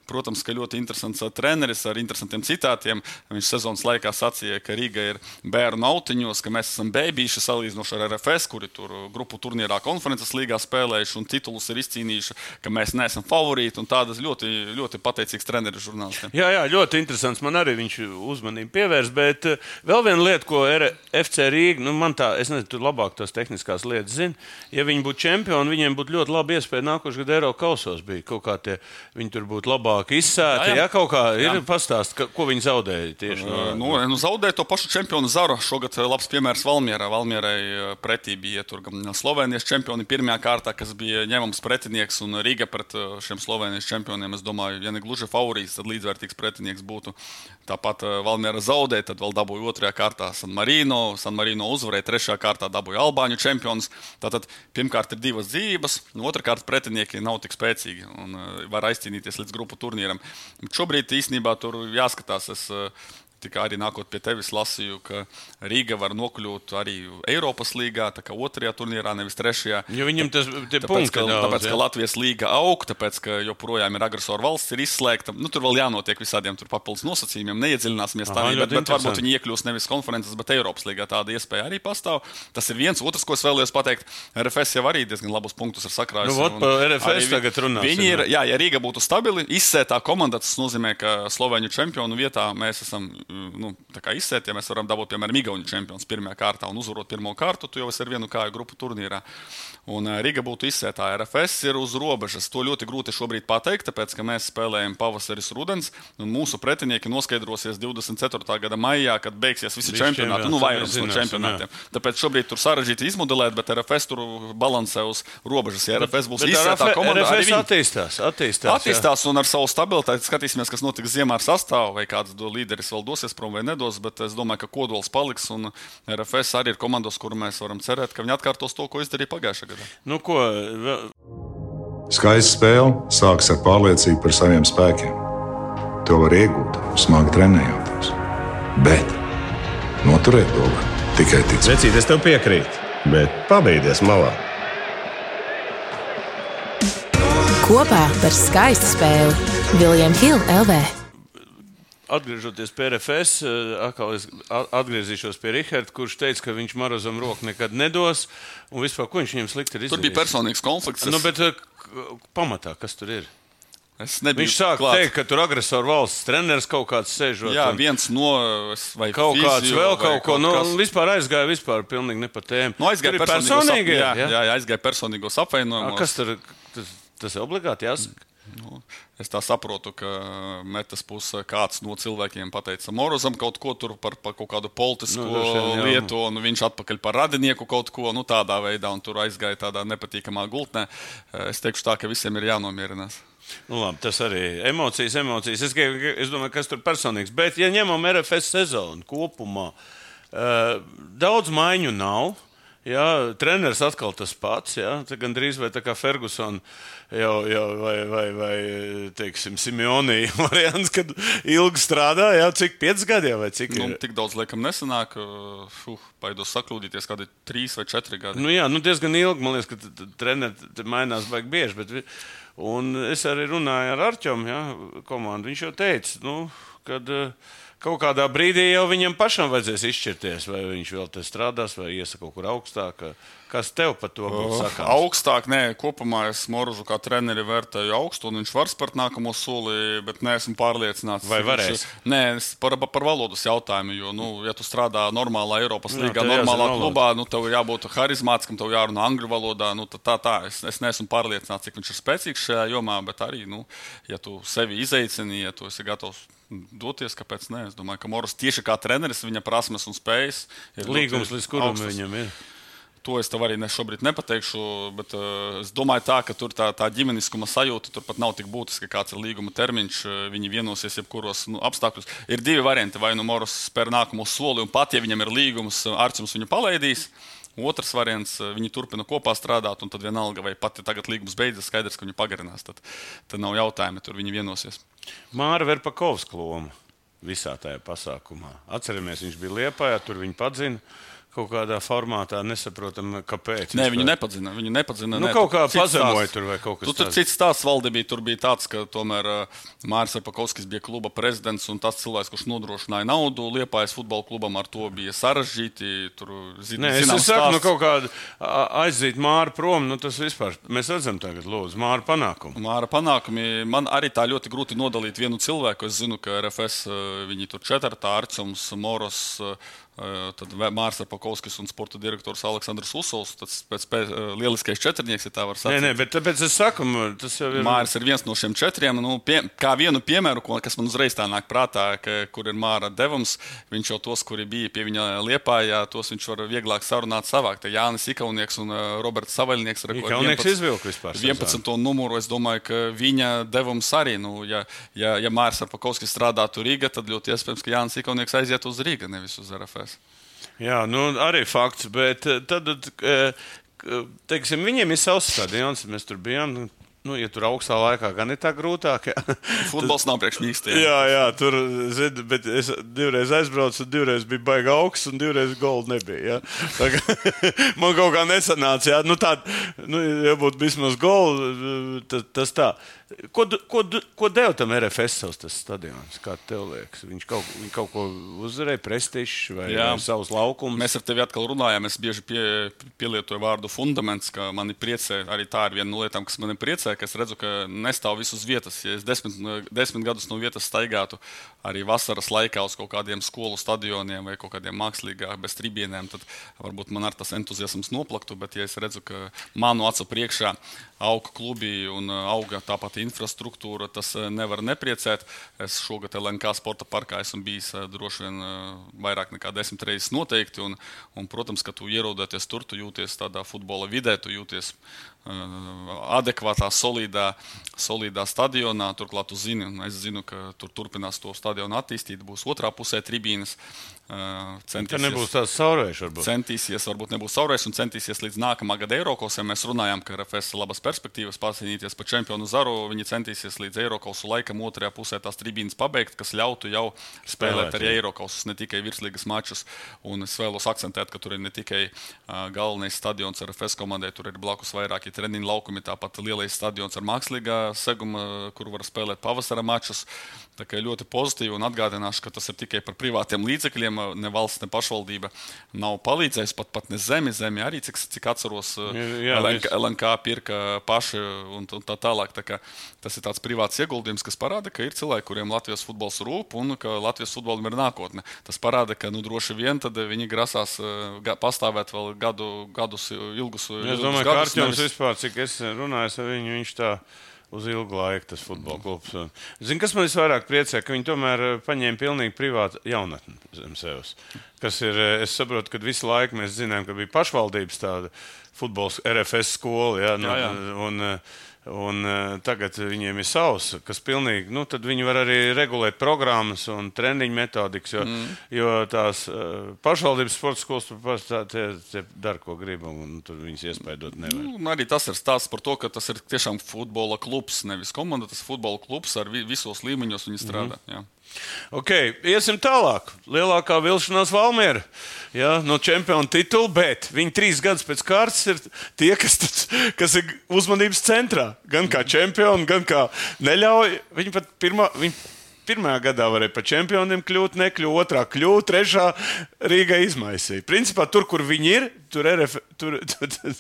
protams, ka ļoti interesants uh, treneris ar interesantiem citātiem. Viņš sezonas laikā sacīja, ka Rīga ir bērnu autiņos, ka mēs esam bēbīši salīdzinoši ar RFS, kuri tur uh, grupu turnīrā konferences līgā spēlējuši un titulus ir izcīnījuši, ka mēs neesam favorīti un tādas ļoti, ļoti pateicīgas treneru žurnālistiem. Jā, jā, ļoti interesants. Man arī viņš uzmanību pievērs. Bet eh, vēl viena lieta, ko R- FC Rīga, nu, man tā, es nezinu, tu labāk tās tehniskās lietas zini. Ja viņi būtu čempioni, viņiem būtu ļoti labi iespēja nākošais gadu Eiropas kausos. Bija kaut kā tie, viņi tur būtu labāk izsēti. Jā, Jā, jā. kaut kā ir Jā. pastāst, ka, ko viņi zaudēja tieši no. Nu, nu, zaudēja to pašu čempionu Zaru. Šogad labs piemērs Valmjerā. Valmjerai eh, pretī bija tur Slovenijas čempioni pirmajā kārtā, kas bija ņemams pretinieks, un Rīga pret eh, šiem Slovenijas čempioniem. Es domāju, ja ne gluži favorīts, tad līdzvērtīgs pretinieks būtu. Tāpat eh, Valmjera zaudēja, tad vēl dabūja otrajā kārtā San Marino. San Marino uzvarēja, trešajā kārtā dabūja Albāņu čempions. Tātad pirmkārt ir divas dzīves, otrkārt pretinieki nav tik spēcīgi un var aizcīnīties līdz grupu turnīram. Bet šobrīd īstenībā tur jāskatās. Es, Tikai arī nākot pie tevis, lasīju, ka Rīga var nokļūt arī Eiropas līgā, tā kā otrajā turnīrā, nevis trešajā. Jo viņam tas Tāpēc, punkti ka, daudz, tāpēc, jā. ka Latvijas līga aug, tāpēc, ka joprojām ir agresoru valsts, ir izslēgta. Nu, tur vēl jānotiek visādiem papildus nosacījumiem, neiedziļināsimies tādā, bet, ļoti bet varbūt viņi iekļūs nevis konferences, bet Eiropas līgā. Tāda iespēja arī pastāv. Tas ir viens. Otrs, ko es vēlējos pateikt, RFS jau arī diezgan labus punktus ir sakrājis. Nu, par RFS tagad runāsim, Viņi ir, jā. jā, ja Rīga būtu stabili, izsētā komanda, tas nozīmē, ka Slovēņu čempionu vietā mēs esam nu, izsēti. Ja mēs varam dabūt, piemēram, Igaunijas čempions pirmajā kārtā un uzvarot pirmo kārtu, tu jau esi ar vienu kāju grupu turnīrā. Un ā, Riga būtu izsētā. RFS ir uz robežas. To ļoti grūti šobrīd pateikt, tāpēc, ka mēs spēlējam pavasaris, rudens, un mūsu pretinieki noskaidrosies 24. gada maijā, kad beigsies visi Visi čempionāti, nu, tad vairums no čempionātiem. Tāpēc šobrīd tur sarežģīti izmodelēt, bet RFS tur balansē uz robežas. Ja RFS būs izsētā komanda, RFS viņi attīstās. Attīstās, jā. attīstās un ar savu stabilitāti skatīsimies, kas notiks ziemā ar sastāvu, vai kāds līderis vēl dosies prom vai nedos. Bet es domāju, ka kodols paliks un RFS arī ir komandos, kuru mēs varam cerēt, ka viņi atkārtos to, ko izdarīja pagājušajā gadā. Nu, ko, Skaista spēle sākas ar pārliecību par saviem spēkiem. To var iegūt, smagi trenējoties. Bet noturēt to var tikai ticēt. Vecīt, es tev piekrītu, bet pabeigties malā. Kopā par skaistu spēli Viljams Hilde LV. Atgriežoties pie RFS, eh, atkal es atgriezīšos pie Raharda, kurš teica, ka viņš Marozam roku nekad nedos. Un vispār, ko viņš viņam slikti ir Tur izdarījis? bija personīgs konflikts. Es, Nu, bet eh, pamatā, kas tur ir? Viņš sāk klāt. teikt, ka tur agresoru valsts treneris kaut kāds sēžot. Jā, viens no vai Kaut kāds fizio, vēl vai kaut ko. Nu, kas. vispār aizgāja vispār pilnīgi ne pa tēmu. Nu, aizgāja Tur ir personīgos ap- personīgi. Jā, jā, jā, aizgāja personīgos apvainojumos. Kas tur tas, tas ir obligāti jāsaka? Nu, es tā saprotu, ka metas pusē kāds no cilvēkiem pateica Morozam kaut ko par, par kaut kādu politisko Nu, vien, lietu, un viņš atpakaļ par radinieku kaut ko nu, tādā veidā, un tur aizgāja tādā nepatīkamā gultnē. Es teikšu tā, ka visiem ir jānomierinās. Nu, labi, tas arī emocijas, emocijas. Es, es domāju, kas tur personīgs. Bet, ja ņemam RFS sezonu kopumā, uh, daudz maiņu nav. Jā, treneris atkal tas pats. Jā, tā gan drīz vai tā kā Fergusona jau, jau vai, vai, vai teiksim, Simeonija variants, kad ilgi strādā. Jā, cik pieci gadi jau vai cik? Nu, tik daudz laikam nesanāk. Uh, baidos saklūdīties, kādi trīs vai četri gadi. Nu, jā, nu, diezgan ilgi. Man liekas, ka treneri mainās baigi bieži. Bet, un es arī runāju ar Arčumu, komandu. Viņš jau teica, nu, kad. Uh, kaut kādā brīdī jau viņam pašam vajadzēs izšķirties, vai viņš vēl te strādās, vai iesa kaut kur augstāk. Kas tev par to būtu sakāms? Augstāk, nē, kopumā es Moružu kā treneri vērtēju augstu, un viņš var spērt nākamo soli, bet neesmu pārliecināts. Vai varēs? Viņš, nē, par, par valodas jautājumu, jo, nu, ja tu strādā normālā Eiropas nu, līgā, normālā klubā, nu, tev jābūt harizmātiskam, tev jārunā angļu valodā, nu, tā, tā, tā. Es, es neesmu pārliecināts, cik viņš ir spēcīgs šajā jomā, bet arī, nu, ja tu sevi izaicini, ja tu esi gatavs doties, kāpēc ne? Es domāju, ka Moras tieši kā treneris, viņa prasmes un spējas ir līgums, līdz kuram augstas. viņam ir. To es tev arī ne šobrīd nepateikšu, bet uh, es domāju, tā, ka tur tā, tā ģimeniskuma sajūta turpat nav tik būtiska, kāds ir līguma termiņš. Uh, viņi vienosies jebkuros nu, apstākļos. Ir divi varianti. Vai nu Moras spēr nākamo soli, un pat ja viņam ir līgums, Arčuns viņu palaidīs. Otrs variants, viņi turpina kopā strādāt, un tad vienalga, vai pat ja tagad līgums beidzas, skaidrs, ka viņi pagarinās. Tad, tad nav jautājumi, tur viņi vienosies. Māra Verpakovs lomu visā tajā pasākumā. Atceramies, viņš bija Liepājā, tur viņa padzina kaut kādā formātā nesaprotam, kāpēc. Nē, viņu nepadzina. Viņu nepadzina nu, ne, kaut kā pazemoja tur vai kaut kas tāds. Tur cits stāsts valde bija. Tur bija tāds, ka tomēr uh, Māris Arpakovskis bija kluba prezidents un tas cilvēks, kurš nodrošināja naudu Liepājas futbola klubam, ar to bija sarežģīti. Tur, zin, Nē, es saku, nu kaut kādu aizzīt Māru prom, nu tas vispār, mēs redzam tagad, lūdzu, Māra panākumu. Māra panākumi, man arī tā ļoti grūti nodalīt vienu cilvēku. Es zinu, ka RFS viņi tur četrtā, Arcums, Moros, Tad Mārcis Pakovskis un sporta direktors Aleksandrs Usovs. Tas pēc, pēc lieliskais četrnieks, ja tā var sacīt. Nē, nē, bet tāpēc es saku, tas jau ir. Mārcis ir viens no šiem četriem. Nu, pie, kā vienu piemēru, ko, kas man uzreiz tā nāk prātā, ka, kur ir Māra devums, viņš jau tos, kuri bija pie viņa liepājā, tos viņš var vieglāk sarunāt savāk. Tā Jānis Ikaunieks un Roberts Savaļnieks Ikaunieks 11, izvilka vispār. 11. numuru, es domāju, ka viņa devums arī, nu, ja, ja, ja Mārcis Pakovskis strādātu Rīgā, tad ļoti iespējams, ka Jānis Ikaunieks aiziet uz Rīgā, nevis uz RFS. Jā, nu, arī fakts. Bet eh, tad, eh, teiksim, viņiem ir savs stadions. Mēs tur bijām. Nu, ja tur augstā laikā gan ir tā grūtāk. Jā. Futbols nav priekš mīkstiem. Jā, jā, tur, zin, bet es divreiz aizbraucu, un divreiz bija baigi augsts, un divreiz golda nebija. Kā, man kaut kā nesanāca, jā, nu tā, nu, ja būtu vismaz golda, tas, tas tā. Ko, ko, ko deva tam RFS savs stadions? Kā tev liekas? Viņš kaut, viņš kaut ko uzvarēja, prestižs vai, vai savus laukumus? Mēs ar tevi atkal runājām. Es bieži pie, pielietoju vārdu fundaments, ka mani priecē. Arī tā ir viena no lietām, kas mani priecē, ka es redzu, ka nestāv visus vietas. Ja es desmit, desmit gadus no vietas staigātu arī vasaras laikā uz kaut kādiem skolu stadioniem vai kaut kādiem mākslīgiem bez tribieniem, tad varbūt man ar tas entuziasms noplaktu. Bet, ja es redzu, ka manu acu priekšā auga klubi un auga tāpat infrastruktūra, tas eh, nevar nepriecēt. Es šogad LNK sporta parkā esmu bijis eh, droši vien eh, vairāk nekā desmit reizes noteikti. Un, un, protams, ka tu ierodoties tur, tu jūties tādā futbola vidē, tu jūties adekvātā, solidā, solidā stadionā. Turklāt, zini, es zinu, ka tur turpinās to stadionu attīstīt. Būs otrā pusē tribīnes. Centīsies, Tur nebūs tāds saurējs, varbūt. Centīsies, varbūt nebūs saurējs un centīsies līdz nākamā gada Eirokosiem. Mēs runājām, ka RFS ir labas perspektīvas pārcīnīties par čempionu zaru. Viņi centīsies līdz Eirokosu laikam otrajā pusē tās tribīnes pabeigt, kas ļautu jau spēlēt, spēlēt arī Eirokosus, ne tikai virslīgas mačus. Un es vēlos akcentēt, ka tur ir ne tikai uh, galvenais stadions RFS komandai, tur ir blakus vairāki treniņu laukumi, tāpat lielais stadions ar mākslīgā seguma, kur var spēlēt pavasara mačus. Tā kā ļoti pozitīvi un atgādināšu, ka tas ir tikai par privātiem līdzekļiem. Ne valsts, ne pašvaldība nav palīdzējusi, pat, pat ne zemi. Zemi arī, cik, cik atceros, jā, LNK, LNK pirka paši un, un tā tālāk. Tā tas ir tāds privāts ieguldījums, kas parāda, ka ir cilvēki, kuriem Latvijas futbols rūp un ka Latvijas futbolam ir nākotne. Tas parāda, ka nu, droši vien viņi grasās pastāvēt vēl gadu, gadus ilgus. Es domāju, ka Arčuns. Vispār, cik es runāju ar viņu, viņš tā uz ilgu laiku tas futbola klubs. Zini, kas man visvairāk priecē, ka viņi tomēr eh, paņēma pilnīgi privātu jaunatni zem sevis. Kas ir, eh, es saprotu, ka visu laiku mēs zinām, ka bija pašvaldības tāda futbola RFS skola. Ja, nu, jā, jā. Un, Un, uh, tagad viņiem ir savs, kas pilnīgi, nu, tad viņi var arī regulēt programmas un treniņu metodikas, jo, mm. jo tās uh, pašvaldības sporta skolas tie dara, ko grib, un tur viņas iespējot nevar. Nu, arī tas ir stāsts par to, ka tas ir tiešām futbola klubs, nevis komanda, tas ir futbola klubs ar vi visos līmeņos viņi strādā. Mm. Jā. Ok, iesim tālāk. Lielākā vilšanās Valmiera ja, no čempiona titula, bet viņi trīs gadus pēc kārtas ir tie, kas, kas ir uzmanības centrā. Gan kā čempioni, gan kā neļauj. Viņi pat pirmā. Viņi Pirmajā gadā varēja par čempioniem kļūt, nekļūt, otrā kļūt, trešā Rīgā izmaisīja. Principā tur, kur viņi ir, tur, RF, tur, tur,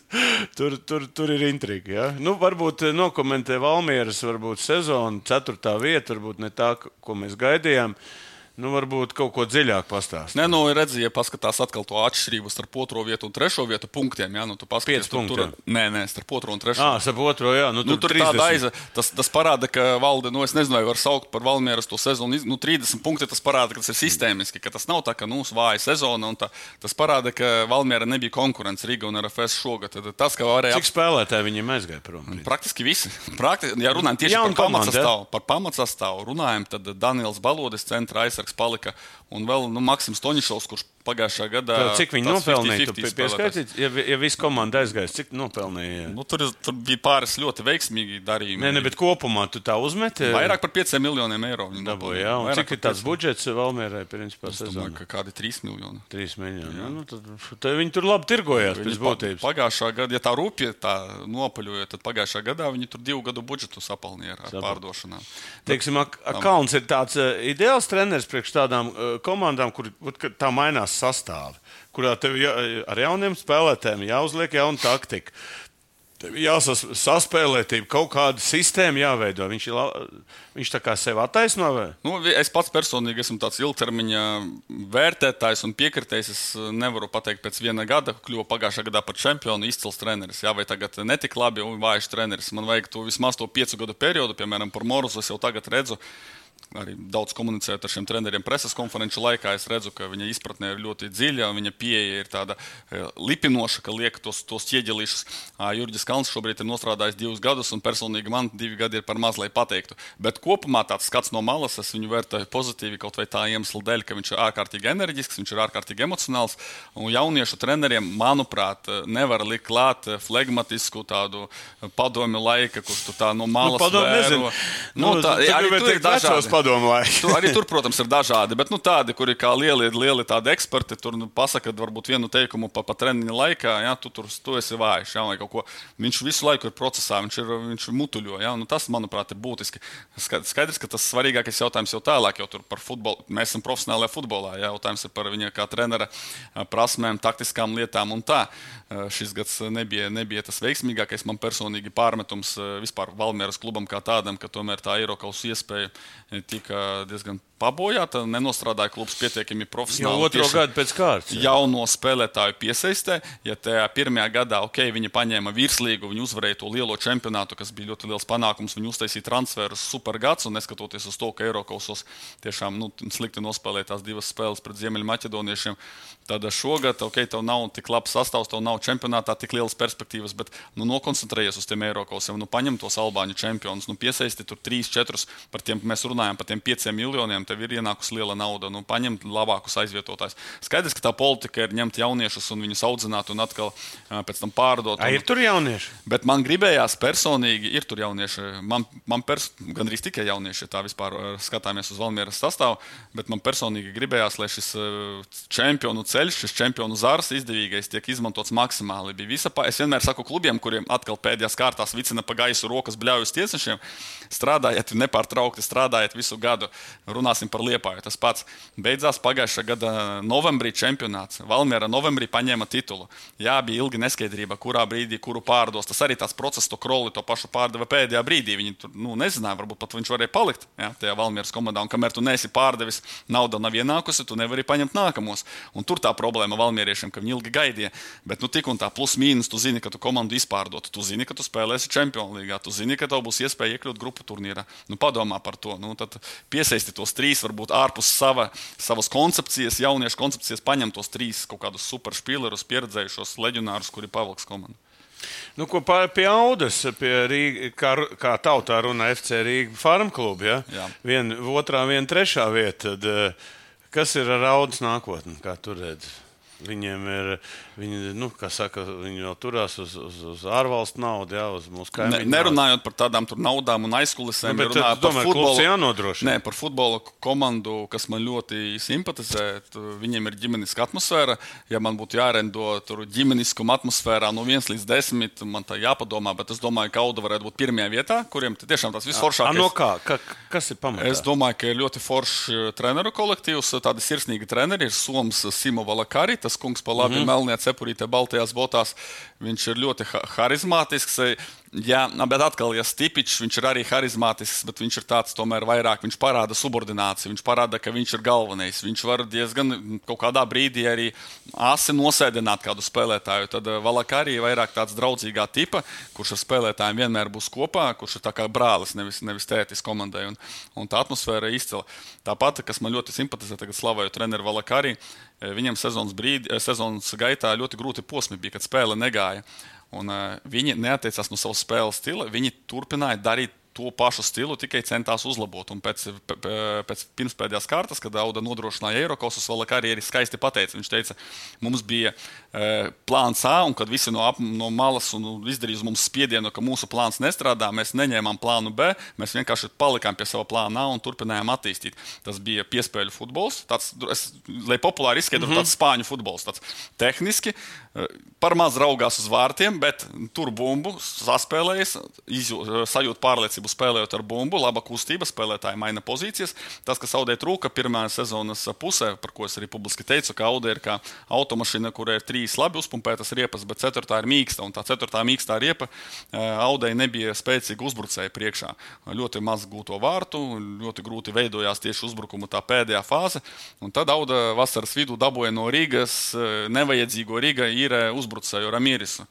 tur, tur, tur ir intriga. Ja? Nu, varbūt nokomentē Valmieras varbūt sezonu, ceturtā vieta, varbūt ne tā, ko mēs gaidījām. Uh, Nu, varbūt kaut ko dziļāk pastāstīt. Nē, nu, redziet, ja paskatās atkal to atšķirību starp otro vietu un trešo vietu punktiem. Jā, nu, tu paskaties, tur, tur, nē, nē, starp otro un trešo. Ah, starp otro, jā, nu, tur, nu, tur ir tāda aiza. Tas, tas parāda, ka valde, nu, es nezinu, var saukt par Valmieras to sezonu. Nu, 30 punkti tas parāda, ka tas ir sistēmiski, ka tas nav tā, ka, nu, vāja sezona. Tā, tas parāda, ka Valmiera nebija konkurence Riga un RFS šogad. Tad tas, ka varēja. Cik spēlētāji viņiem aizgāja prom? Praktiski visi. Prakti, ja runājam tieši par pamatsastāvu, par pamatsastāvu runājam, tad Daniels Balodis centra aizsargs palika. Un vēl nu, Maksims Toņšovs, kurš pagājušā gadā. Tā, cik viņi nopelnīja? Pieskaitīt, ja, ja viss komanda aizgājas, cik nopelnīja? Nu, tur, tur bija pāris ļoti veiksmīgi darījumi. Nē, ne, bet kopumā tu tā uzmeti. Vairāk par 5 miljoniem eiro. Dabūja, jā, un cik ir tāds budžets Valmierai, principā, sezonā? Ka kādi 3 miljoni. 3 miljoni. Jā. Nu, tad, tad viņi tur labi tirgojās viņi pēc būtības. Pagājušā gada, ja tā rūpīgi tā nopaļoja, tad pagājušā gadā viņi tur divu gadu budžetu sapalnīja ar Sapal. pārdošanām. Teiksim, Kalns ir tāds uh, ideāls treneris priekš tādām uh, komandām, kur tā mainās sastāvi, kurā tev jā, ar jauniem spēlētājiem jāuzliek jauna taktika. Tev jāsaspēlē, kaut kāda sistēma jāveido. Viņš, ir, viņš tā kā sev attaisno. Vai? Nu, es pats personīgi esmu tāds ilgtermiņa vērtētājs un piekritējs. Es nevaru pateikt, pēc viena gada kļuva pagājušā gadā par čempionu, izcils treneris. Jā, vai tagad netik labi un vājš treneris. Man vajag to vismaz to piecu gadu periodu, piemēram, par Morusu. Es jau tagad redzu, arī daudz komunicējot ar šiem treneriem preses konferenču laikā, es redzu, ka viņa izpratne ir ļoti dziļa, viņa pieeja ir tāda e, lipinoša, ka liek tos, tos ķieģelīšus. Jurģis Kalns šobrīd ir strādājis divus gadus, un personīgi man divi gadi ir par maz, lai pateiktu. Bet kopumā tāds skats no malas, es viņu vērtēju pozitīvi kaut vai tā iemesla dēļ, ka viņš ir ārkārtīgi enerģisks, viņš ir ārkārtīgi emocionāls. Un jauniešu treneriem, manuprāt, nevar likt klāt flegmatisku tādu padomi laika, kurš tu tā no malas nu, vēro. Nu, nu, tā, arī tur ir dažādi padomu laiku. tur, arī tur, protams, ir dažādi, bet nu, tādi, kuri kā lieli, lieli tādi eksperti, tur nu, pasaka, varbūt vienu teikumu pa, pa treniņa laikā, ja tu tur tu esi vājš. Ja, viņš visu laiku ir procesā, viņš ir, viņš ir mutuļo. Ja, nu, tas, manuprāt, ir būtiski. Skaidrs, ka tas svarīgākais jautājums jau tālāk, jau par futbolu. Mēs esam profesionālajā futbolā. Ja, jautājums ir par viņa kā trenera prasmēm, taktiskām lietām un tā. Šis gads nebija, nebija tas veiksmīgākais. Man personīgi pārmetums vispār Valmieras klubam kā tādam, ka tomēr tā Eiropas iespēja tika diezgan pabojāta. Nenostrādāja klubs pietiekami profesionāli. Jau otro gadu pēc kārtas. Jā. Jauno spēlētāju piesaistē. Ja tajā pirmajā gadā okay, viņi paņēma virslīgu, viņi uzvarēja to lielo čempionātu, kas bija ļoti liels panākums. Viņi uztaisīja transferus supergads, un neskatoties uz to, ka Eiropasos tiešām nu, slikti nospēlēja tās divas spēles pret Ziemeļmaķedoniešiem, tad šogad, ok, tev nav tik labs sastāvs, tev nav čempionātā tik lielas perspektīvas, bet nu, nokoncentrējies uz tiem Eiropasiem, nu, paņem tos Albāņu čempionus, nu, piesaisti tur 3, 4, par tiem mēs runājam, par tiem 5 miljoniem tev ir ienākusi liela nauda, nu, paņemt labākus aizvietotājus. Skaidrs, ka tā politika ir ņemt jauniešus un viņus audzināt un atkal pēc tam pārdot. Un, ir tur jaunieši. Bet man gribējās personīgi, ir tur jaunieši. Man, man pers, gandrīz tikai jaunieši, tā vispār skatāmies uz Valmieras sastāvu, bet man personīgi gribējās, lai šis čempionu ceļš, šis čempionu zars izdevīgais tiek izmantots maksimāli. Bija visa, es vienmēr saku klubiem, kuriem atkal pēdējās kārtās vicina pa gaisu rokas bļaujas tiesnešiem, strādājiet nepārtraukti, strādājiet visu gadu. Runās runāsim par liepāju. Tas pats beidzās pagājušā gada novembrī čempionāts. Valmiera novembrī paņēma titulu. Jā, bija ilga neskaidrība, kurā brīdī kuru pārdos. Tas arī tāds process, to kroli to pašu pārdeva pēdējā brīdī. Viņi tur nu, nezināja, varbūt pat viņš varēja palikt jā, tajā Valmieras komandā. Un kamēr tu neesi pārdevis, nauda nav ienākusi, tu nevari paņemt nākamos. Un tur tā problēma Valmieriešiem, ka viņi ilgi gaidīja. Bet nu, tik un tā plus mīnus, tu zini, ka tu komandu izpārdot. Tu zini, ka tu spēlēsi Champions League. Tu zini, ka tev būs iespēja iekļūt grupu turnīrā. Nu, padomā par to. Nu, tad piesaisti tos trīs trīs, varbūt ārpus sava, savas koncepcijas, jauniešu koncepcijas, paņem tos trīs kaut kādus superspīlerus, pieredzējušos leģionārus, kuri pavilks komandu. Nu, ko pie Audas, pie Rīga, kā, kā tautā runā FC Rīga farm klubu, ja? Jā. Vien otrā, viena trešā vieta. Tad, eh, kas ir ar Audas nākotni, kā tur redzat? Viņiem ir, viņi, nu, kā saka, viņi jau turās uz, uz, uz ārvalstu naudu, jā, uz mūsu Ne, kaimiņu. naudu. nerunājot par tādām naudām un aizkulisēm, Nu, bet runājot tomēr klubs jānodrošina. Nē, par futbola komandu, kas man ļoti simpatizē. Viņiem ir ģimeniska atmosfēra. Ja man būtu jārendo tur ģimeniskuma atmosfērā no 1 līdz 10, man tā jāpadomā. Bet es domāju, ka Auda varētu būt pirmajā vietā, kuriem tiešām tas A, visforšākais. no kā? Ka, kas ir pamatā? Es domāju, ka ir ļoti foršs eh, treneru kolektīvs, tādi sirsnīgi treneri. Ir Soms Simo Valakari, tas kungs pa labi mm -hmm. melnajā cepurītē, baltajās botās. Viņš ir ļoti ha harizmātisks. Jā, bet atkal, ja Stipičs, ir arī harizmātisks, bet viņš ir tāds tomēr vairāk, viņš parāda subordināciju, viņš parāda, ka viņš ir galvenais. Viņš var diezgan kaut kādā brīdī arī asi nosēdināt kādu spēlētāju. Tad eh, Valakari ir vairāk tāds draudzīgā tipa, kurš ar spēlētājiem vienmēr būs kopā, kurš ir tā kā brālis, nevis, nevis tētis komandai. Un, un tā atmosfēra ir izcila. Tāpat, kas man ļoti simpatizē, tagad slavēju treneru Valakari, eh, viņam sezonas, brīdi, sezonas gaitā ļoti grūti posmi bija, kad spēle negāja. Un, uh, viņi neatteicās no savas spēles stila. Viņi turpināja darīt to pašu stilu, tikai centās uzlabot. Un pēc, pēc pirmspēdējās kārtas, kad Auda nodrošināja Eiropas, vēl arī arī skaisti pateica. Viņš teica, mums bija uh, plāns A, un kad visi no, ap, no malas un izdarīja uz mums spiedienu, ka mūsu plāns nestrādā, mēs neņēmām plānu B. Mēs vienkārši palikām pie sava plāna A un turpinājām attīstīt. Tas bija piespēļu futbols, tāds, es, lai populāri izskaidrotu, mm -hmm. tāds spāņu futbols. Tāds tehniski, eh, par maz raugās uz vārtiem, bet tur bumbu saspēlējas, izjū, sajūt pārliecību spēlējot ar bumbu, laba kustība, spēlētāji maina pozīcijas. Tas, kas Audē trūka pirmā sezonas pusē, par ko es arī publiski teicu, ka Audē ir kā automašīna, kurai ir trīs labi uzpumpētas riepas, bet ceturtā ir mīksta. Un tā ceturtā mīkstā riepa Audē nebija spēcīga uzbrucēja priekšā. Ļoti maz gūto vārtu, ļoti grūti veidojās tieši uzbrukuma tā pēdējā fāze. Un tad Auda vasaras vidū dabūja no Rīgas eh, nevajadzīgo Rīga ir uzbrucēju Ramīrisu.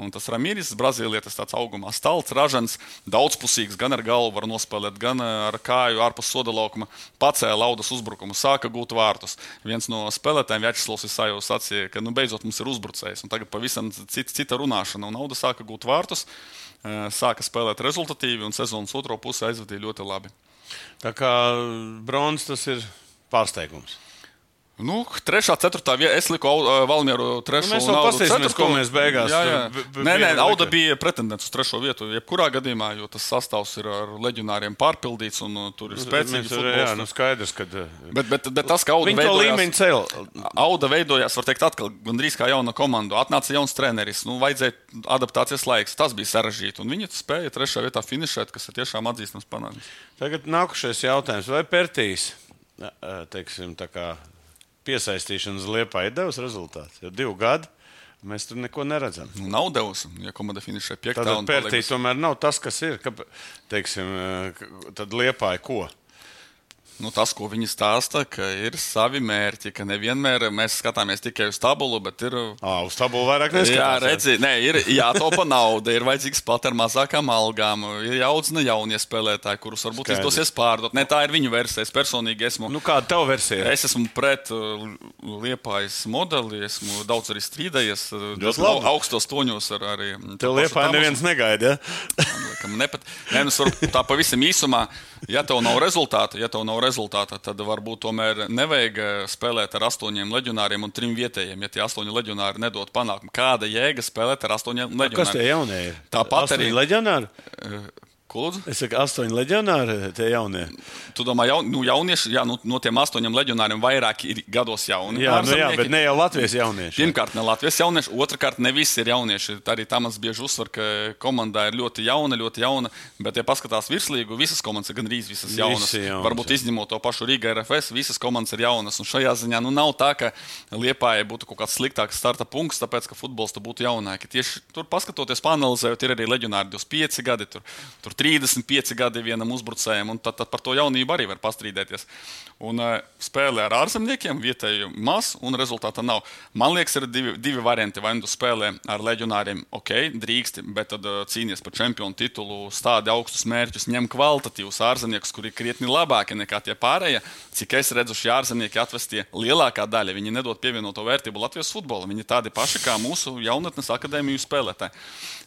Un tas Ramīris, Brazīlietis, tāds augumā stalts, ražants, daudzpusīgs, gan ar galvu var nospēlēt, gan ar kāju ārpus soda laukuma. Pacēla laudas uzbrukumu, sāka gūt vārtus. Viens no spēlētājiem, Vjačeslavs Isājovs, sacīja, ka nu, beidzot mums ir uzbrucējs. Un tagad pavisam cita, cita runāšana, un nauda sāka gūt vārtus, sāka spēlēt rezultatīvi, un sezonas otro pusi aizvadīja ļoti labi. Tā kā bronzas tas ir pārsteigums. Nu, trešā, ceturtā vieta. Es liku Valmieru trešo Nu, mēs Audu paskatīsimies, ko mēs beigās Jā, jā. Nē, nē, Auda bija pretendents uz trešo vietu. Jebkurā gadījumā, jo tas sastāvs ir ar leģionāriem pārpildīts un uh, tur ir spēcīgi Mēs, jā, nu skaidrs, ka uh, Bet, bet, bet tas, ka Auda veidojās, cēl. Auda veidojās, var teikt, atkal gandrīz kā jauna komanda. Atnāca jauns treneris, nu, vajadzēja adaptācijas laiks. Tas bija sarežģīti. Un viņi spēja trešā vietā finišēt, kas ir tiešām atzīstams panākums. Tagad nākušais jautājums. Vai Pērtīs teiksim, tā kā piesaistīšanas liepā ir devis rezultātu? Jau divu gadu mēs tur neko neredzam. Nu, nav devusi, ja komanda finišē piektā. Tad un Pērtīs palikusi- tomēr nav tas, kas ir. Ka, teiksim, eh, tad liepā ir ko? Nu, tas, ko viņi stāsta, ka ir savi mērķi, ka nevienmēr mēs skatāmies tikai uz tabulu, bet ir. À, uz tabulu vairāk Jā, neskatās. redzi, nē, ir jātaupa nauda, ir vajadzīgs pat ar mazākām algām, ir jāaudzina jaunie spēlētāji, kurus varbūt Skaidrs. izdosies pārdot. Ne, tā ir viņu versija. Es personīgi esmu. Nu, kāda tev versija? Es esmu pret uh, liepājas modeli, esmu daudz arī strīdējies. uh, Ļoti labi. Augstos toņos ar arī. Tev liepā neviens negaida. Ja? Kam nepat... Nē, nu, tā pavisam īsumā, ja tev nav rezultāta, ja tev nav rezultāta, tad varbūt tomēr nevajag eh, spēlēt ar astoņiem leģionāriem un trim vietējiem. Ja tie astoņi leģionāri nedod panākumu, kāda jēga spēlēt ar astoņiem leģionāriem? Kas tie jaunie? Tāpat Astoņi arī- leģionāri. Lūdzu? Es saku, astoņi leģionāri, tie jaunie. Tu domā, jaun, nu, jaunieši, jā, nu, no tiem astoņiem leģionāriem vairāk ir gados jauni. Jā, nu, jā bet ne jau Latvijas jaunieši. Pirmkārt, ne Latvijas jaunieši, otrkārt, ne visi ir jaunieši. Tā arī Tamas bieži uzsver, ka komandā ir ļoti jauna, ļoti jauna. Bet, ja paskatās virslīgu, visas komandas ir gandrīz visas jaunas. Visi jaunas, Varbūt jā. izņemot to pašu Rīgā RFS, visas komandas ir jaunas. Un šajā ziņā nu, nav tā, ka Liepājai būtu kaut kāds sliktāks starta punkts, tāpēc, ka futbols tur būtu jaunāki. Tieši tur paskatoties, panelizējot, ir arī leģionāri 25 gadi, tur, tur 35 gadi vienam uzbrucējam, un tad, tad par to jaunību arī var pastrīdēties. Un, uh, spēlē ar ārzemniekiem, vietēju maz, un rezultātā nav. Man liekas, ir divi, divi varianti. Vai nu spēlē ar leģionāriem, ok, drīksti, bet tad uh, cīnīties par čempionu titulu, stādi augstus mērķus, ņem kvalitatīvus ārzemniekus, kuri ir krietni labāki nekā tie pārējie. Cik es redzu, šie ārzemnieki atvestie lielākā daļa, viņi nedod pievienoto vērtību Latvijas futbolam. Viņi tādi paši kā mūsu jaunatnes akadēmiju spēlētāji.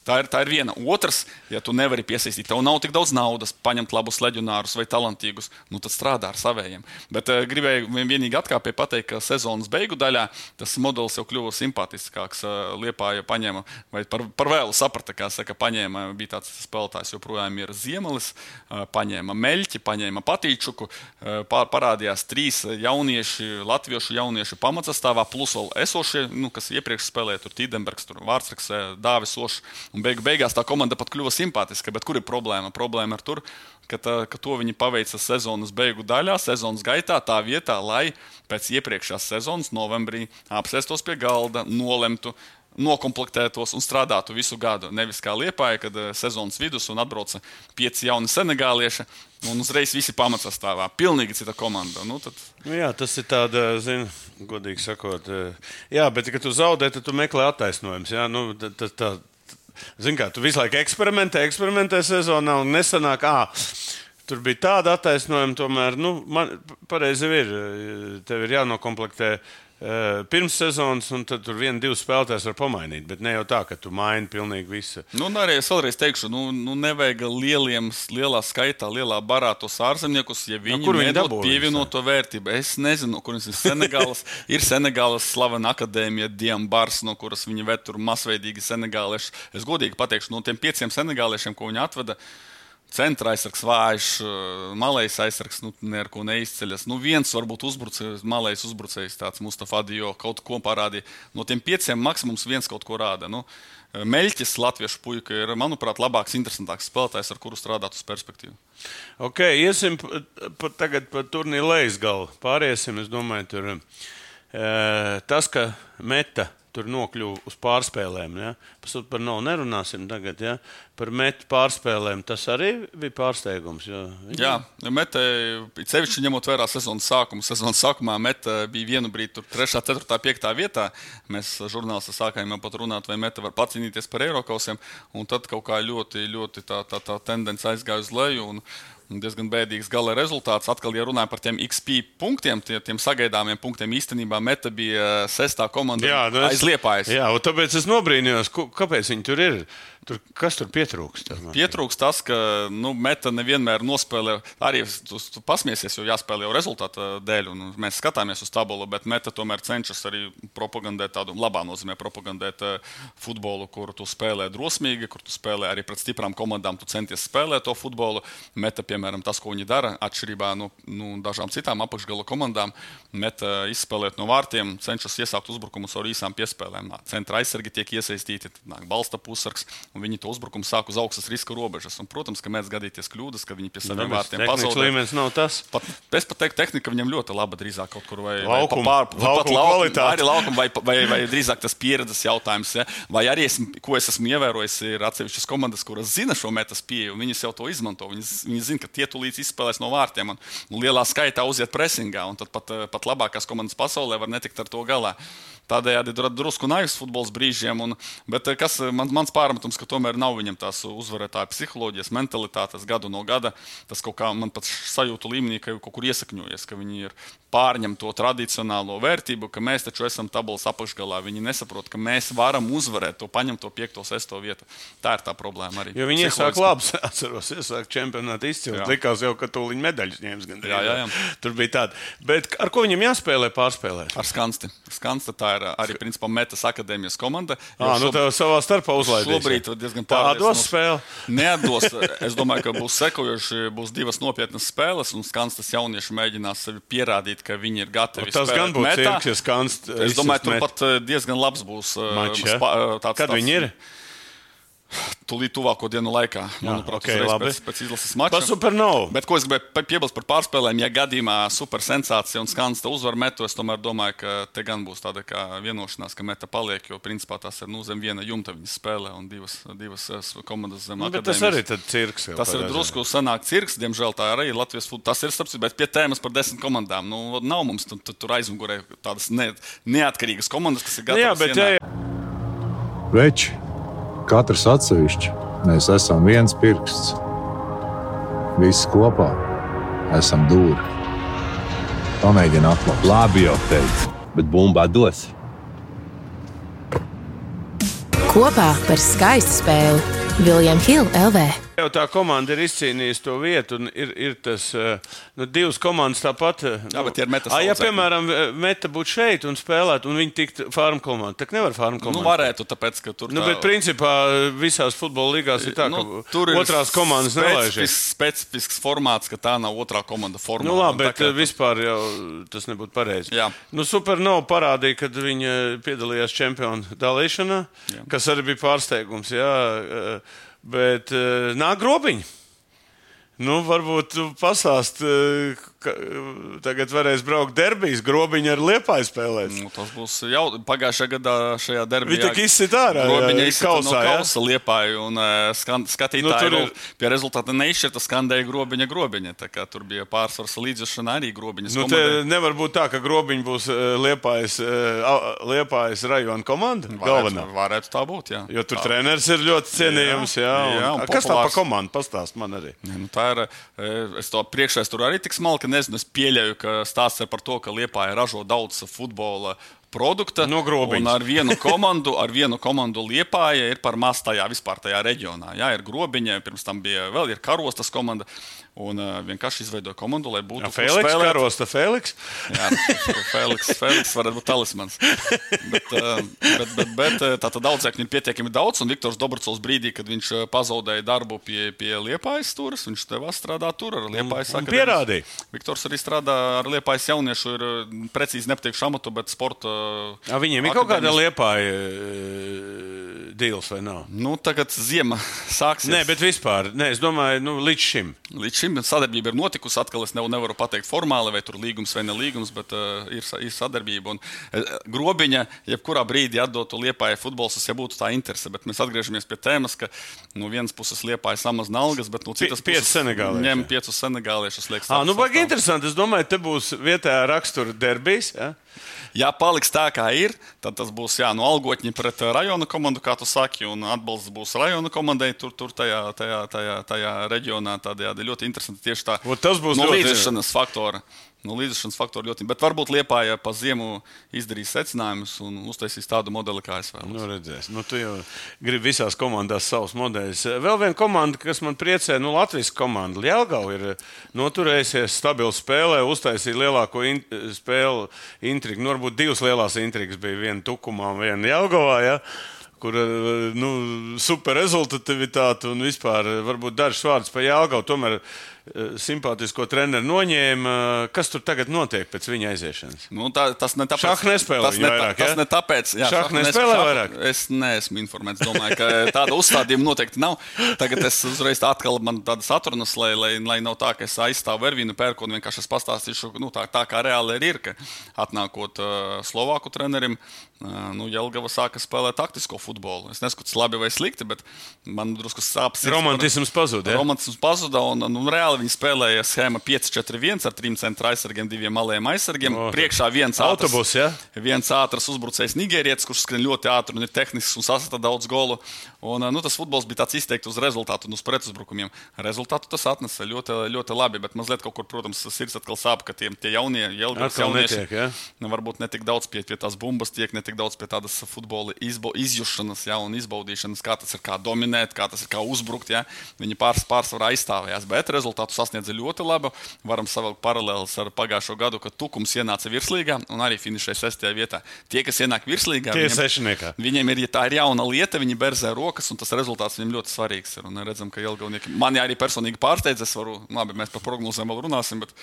Tā ir, tā ir viena. Otrs, ja tu nevari piesaistīt, tev nav tik daudz naudas, paņemt labus leģionārus vai talantīgus, nu tad strādā ar saviem. Bet uh, gribēju vienīgi atkāpē pateikt, ka sezonas beigu daļā tas modelis jau kļuva simpātiskāks. Uh, Liepā jau paņēma, vai par, par vēlu saprata, kā saka, paņēma, bija tāds spēlētājs, joprojām ir Ziemelis, uh, paņēma Meļķi, paņēma Patīčuku, uh, pār, parādījās trīs jaunieši, latviešu jaunieši pamatsastāvā, plus vēl esošie, nu, kas iepriekš spēlēja, tur Tīdenbergs, tur Vārtsraks, Dāvis Ošs. Un beigu, beigās tā komanda pat kļuva simpātiska. Bet kur ir problēma? Problēma ir tur, ka, tā, ka to viņi paveica sezonas beigu daļā, sezonas gaitā, tā vietā, lai pēc iepriekšējās sezonas, novembrī, apsēstos pie galda, nolemtu. Nokomplektētos un strādātu visu gadu. Nevis kā liepāja, kad uh, sezonas vidus un atbrauca pieci jauni senegālieši, un uzreiz visi pamatsastāvā. Pilnīgi cita komanda. Nu, tad... Nu, jā, tas ir tāds, zinu, godīgi sakot, jā, bet, kad tu zaudē, tad tu meklē attaisnojumus. Nu, tā, tā, Zini, kā tu visu laiku eksperimentē, eksperimentē sezonā un nesanāk. À, Tur bija tāda attaisnojuma, tomēr, nu, man pareizi ir. Tev ir jānokomplektē uh, pirms sezonas, un tad tur viena, divas spēlētājas var pamainīt. Bet ne jau tā, ka tu maini pilnīgi visu. Nu, arī es vēlreiz teikšu, nu, nu nevajag lieliem, lielā skaitā, lielā barā tos ārzemniekus, ja viņi, nu, kur viņi nedod pievienoto vērtību. Es nezinu, kurš ir Senegāls. ir Senegālas slavena akadēmija, Diembars, no kuras viņi ved tur masveidīgi senegālieši. Es godīgi pateikšu, no tiem pieciem senegāliešiem, ko viņi atveda. Centra aizsargs vājš, malais aizsargs nu, neko neizceļas. Nu, viens varbūt uzbrucējs, malais uzbrucējs, tāds Mustafa Dio kaut ko parādīja. No tiem pieciem maksimums viens kaut ko rāda. Nu, Meļķis, latviešu puika, ir, manuprāt, labāks, interesantāks spēlētājs, ar kuru strādāt uz perspektīvu. Ok, iesim pat tagad par turnīru lejas galu. Pāriesim, es domāju, tur e, tas, ka meta tur nokļuva uz pārspēlēm. Ja? Par no nerunāsim tagad. Ja? Par metu pārspēlēm tas arī bija pārsteigums. Jo, viņa... Jā, metē, sevišķi ņemot vērā sezonas sākumu. Sezonas sākumā meta bija vienu brīdi 3, 4, 5 vietā. Mēs žurnālisti sākām jau pat runāt, vai meta var pacīnīties par Eiropausiem. Tad kaut kā ļoti, ļoti tā, tā, tā tendence aizgāja uz leju. Un, diezgan bēdīgs gala rezultāts. Atkal, ja runājam par tiem XP punktiem, tie, tiem sagaidāmiem punktiem, īstenībā Meta bija sestā komanda jā, nu es, aizliepājas. Jā, un tāpēc es nobrīnījos, kāpēc viņi tur ir. Tur, kas tur pietrūkst? Pietrūkst tas, ka nu, Meta nevienmēr nospēlē. Arī tu, tu pasmiesies, jo jāspēlē jau rezultāta dēļ, un mēs skatāmies uz tabulu, bet Meta tomēr cenšas arī propagandēt tādu labā nozīmē, propagandēt uh, futbolu, kur tu spēlē drosmīgi, kur tu spēlē arī pret stiprām komandām, tu centies spēlēt to futbolu. Meta, piemēram, tas, ko viņi dara, atšķirībā no nu, dažām citām apakšgala komandām, Meta izspēlēt no vārtiem, cenšas iesākt uzbrukumus ar īsām piespēlēm. Centra aizsargi tiek iesaistīti, nāk balsta pusargs un viņi to uzbrukumu sāk uz augstas riska robežas. Un, protams, ka mēdz gadīties kļūdas, ka viņi pie saviem vārtiem pazaudē. līmenis nav tas. Pat, es pat teiktu, tehnika viņam ļoti laba drīzāk kaut kur vai laukuma, pār, laukuma laukuma, arī laukuma, vai, vai, vai drīzāk tas pieredzes jautājums. Ja? Vai arī, es, ko es esmu ievērojis, ir atsevišķas komandas, kuras zina šo metas pieeju, un viņas jau to izmanto. Viņas, viņas zina, ka tie tulīt izspēlēs no vārtiem un, un lielā skaitā uziet presingā, un tad pat, pat labākās komandas pasaulē var netikt ar to galā. Tādējādi ir drusku naivs futbols brīžiem, un, bet kas man, mans pārmetums, ka tomēr nav viņam tās uzvarētāja psiholoģijas, mentalitātes gadu no gada. Tas kaut kā man pats sajūta līmenī, ka jau kaut kur iesakņojies, ka viņi ir pārņem to tradicionālo vērtību, ka mēs taču esam tabulas apakšgalā. Viņi nesaprot, ka mēs varam uzvarēt to, paņemt to 5, 6 vietu. Tā ir tā problēma arī. Jo viņi iesāk labi, atceros, iesāk čempionātu izcili. Likās jau, ka tūlīt medaļas ņems gan jā, jā, jā. Tur bija tāda. Bet ar ko viņam jāspēlē pārspēlēt? Ar skansti. Skansta tā ir arī principā metas akadēmijas komanda. Jā, nu tā savā starpā uzlaidīs. Šobrīd diezgan pārdos spēle. Neatdos. Es domāju, ka būs sekojoši, būs divas nopietnas spēles, un skanstas jaunieši mēģinās sevi pierādīt, ka viņi ir gatavi. Tas gan būs cirks, ja skans. Es domāju, tur pat eh, diezgan labs būs. Eh, Mač, ja? eh, tāds, Kad tāds, viņi ir? Tūlīt tuvāko dienu laikā. Manuprāt, okay. Pēc, pēc izlases mača. Par supernovu. Bet ko es gribēju piebilst par pārspēlēm, ja gadījumā super sensācija un skans te uzvar metu, es tomēr domāju, ka te gan būs tāda kā vienošanās, ka meta paliek, jo principā tas ir nu, zem viena jumta viņas spēlē un divas, divas eh, komandas zem nu, tas arī ir cirks. Tas ir drusku sanāk cirks, diemžēl tā arī ir Latvijas futbols. Tas ir starps, bet pie tēmas par desmit komandām. Nu, nav mums tur, tur aizmugurē tādas ne, neatkarīgas komandas, kas ir gatavas. Jā, bet, jā, jā. Veči, katrs atsevišķi Mēs esam viens pirksts. Visi kopā esam dūri. Pamēģini atklāt. Labi, jau teicu, bet bumbā dos. Kopā par skaistu spēli Viljams Hilde LV. Jau tā komanda ir izcīnījusi to vietu, un ir, ir tas eh, nu, divas komandas tāpat. Eh, Jā, bet ir metas. Ja, piemēram, eh, meta būtu šeit un spēlēt, un viņi tiktu farm komandā, tad nevar farm komandā. Nu, varētu, tāpēc, ka tur. Nu, tā... bet principā visās futbola līgās ir tā, ka nu, tur ir otrās komandas nelaiž. Tas ir specifisks formāts, ka tā nav otrā komanda formāta. Nu, labi, bet kā... vispār jau tas nebūtu pareizi. Jā. Nu, super nav parādīja, kad viņi piedalījās čempionu dalīšanā, Jā. kas arī bija pārsteigums. Jā, Bet uh, nāk grobiņi. Nu, varbūt tu eh, eh, tagad varēs braukt derbijas, grobiņa ar liepāju spēlēs. Nu, tas būs jau pagājušajā gadā šajā derbijā. Viņa tik izsit ārā. Grobiņa izsit kausā, no kausa liepāju un uh, skan, skatītāji nu, ir... pie rezultāta neizšķirta skandēja grobiņa grobiņa. Tā kā tur bija pārsvars līdzešana arī grobiņas. Nu, nevar būt tā, ka grobiņa būs liepājas, liepājas rajona komanda. Varētu, varētu tā būt, jā. Jo tur tā. treneris ir ļoti cienījams, jā. jā, jā un, kas tā pa komandu pastāst man arī? Ja, nu, tā ir. Eh, es to priekšvēsturu arī tik smalki nezinu. Es pieļauju, ka stāsts ir par to, ka Liepāja ražo daudz futbola produkta. No grobiņas. ar vienu komandu, ar vienu komandu Liepāja ir par maz tajā vispār tajā reģionā. Jā, ir grobiņa, pirms tam bija vēl ir karostas komanda. Un uh, vienkārši izveidoja komandu, lai būtu Fēniks. Karosta Fēniks. Jā, Fēniks, Fēniks varētu būt talismans. bet, uh, bet, bet, bet tā tad daudzēkņu ir pietiekami daudz, un Viktors Dobrcovs brīdī, kad viņš pazaudēja darbu pie, pie Liepājas stūres, viņš tev strādā tur ar Liepājas akadēmiju. Pierādīja. Viktors arī strādā ar Liepājas jauniešu, ir precīzi nepateikšu amatu, bet sporta. Jā, viņiem ir kaut kāda Liepāja dīls vai nav? Nu, tagad ziema sāksies. Nē, bet vispār, nē, es domāju, nu, līdz šim. Līdz šim sadarbība ir notikusi. Atkal es nevaru pateikt formāli, vai tur līgums vai nelīgums, bet uh, ir, ir sadarbība. Un, uh, grobiņa, jebkurā brīdī atdotu liepāja futbols, ja būtu tā interese. Bet mēs atgriežamies pie tēmas, ka no vienas puses liepāja samazina algas, bet no citas Pie, puses ņem piecus senegāliešus. Ah, nu, baigi interesanti. Es domāju, te būs vietējā rakstura derbijas. Ja? Ja paliks tā, kā ir, tad tas būs jā, no algotņa pret eh, rajona komandu, kā tu saki, un atbalsts būs rajona komandai tur, tur tajā, tajā, tajā, tajā reģionā. Tādējādi ļoti interesanti tieši tā. Un tas būs no līdzšanas faktora nu, līdzšanas faktori ļoti. Bet varbūt Liepājā pa ziemu izdarīs secinājumus un uztaisīs tādu modeli, kā es vēlos. Nu, redzēs. Nu, tu jau gribi visās komandās savus modeļus. Vēl viena komanda, kas man priecē, nu, Latvijas komanda. Lielgau ir noturējusies stabili spēlē, uztaisīja lielāko in spēli intrigu. Nu, varbūt divas lielās intrigas bija viena Tukumā un viena Jelgavā. Ja? kur nu, super rezultātivitāte un vispār varbūt dažs vārds par Jālgavu. Tomēr Eh, simpātisko treneru noņēma. Kas tur tagad notiek pēc viņa aiziešanas? Nu, tā, tas ne tāpēc, ka tas ne, vairāk. Tas ja? ne tāpēc, jā, šādi nespēlē šāh, vairāk. Es neesmu informēts. Domāju, ka tāda uzstādījuma noteikti nav. Tagad es uzreiz atkal man tādas atrunas, lai, lai, lai nav tā, ka es aizstāvu Ervīnu Pērku un vienkārši pastāstīšu, nu, tā, tā kā reāli ir, ka atnākot uh, Slovāku trenerim, nu, Jelgava sāka spēlēt taktisko futbolu. Es neskatu, labi vai slikti, bet man drusku sāpes. Romantisms pazuda. Ja? Romantisms pazuda un, un, un reāli reāli viņi spēlēja schēmu 5-4-1 ar trim centra aizsargiem, diviem malējiem aizsargiem. Oh, Priekšā viens autobus, ja? viens ātrs uzbrucējs Nigērietis, kurš skrien ļoti ātri un ir tehnisks un sastāv daudz golu. Un, nu, tas futbols bija tāds izteikts uz rezultātu un uz pretuzbrukumiem. Rezultātu tas atnesa ļoti, ļoti labi, bet mazliet kaut kur, protams, sirds atkal sāp, ka tie, tie jaunie, jaunieši, netiek, ja? nu, varbūt ne tik daudz pie, pie tās bumbas tiek, ne tik daudz pie tādas futbola izbo, izjušanas ja, un izbaudīšanas, kā tas ir, kā dominēt, kā tas ir, kā uzbrukt. Ja? Viņi pārs, pārsvarā aizstāvējās, bet rezultātu rezultātu sasniedza ļoti labu. Varam savilkt paralēlus ar pagājušo gadu, kad Tukums ienāca virslīgā un arī finišēja sestajā vietā. Tie, kas ienāk virslīgā, Tie sešniekā. viņiem ir, ja tā ir jauna lieta, viņi berzē rokas, un tas rezultāts viņiem ļoti svarīgs. Ir. Un redzam, ka Jelgavnieki mani arī personīgi pārsteidz. Es varu, labi, mēs par prognozēm vēl runāsim, bet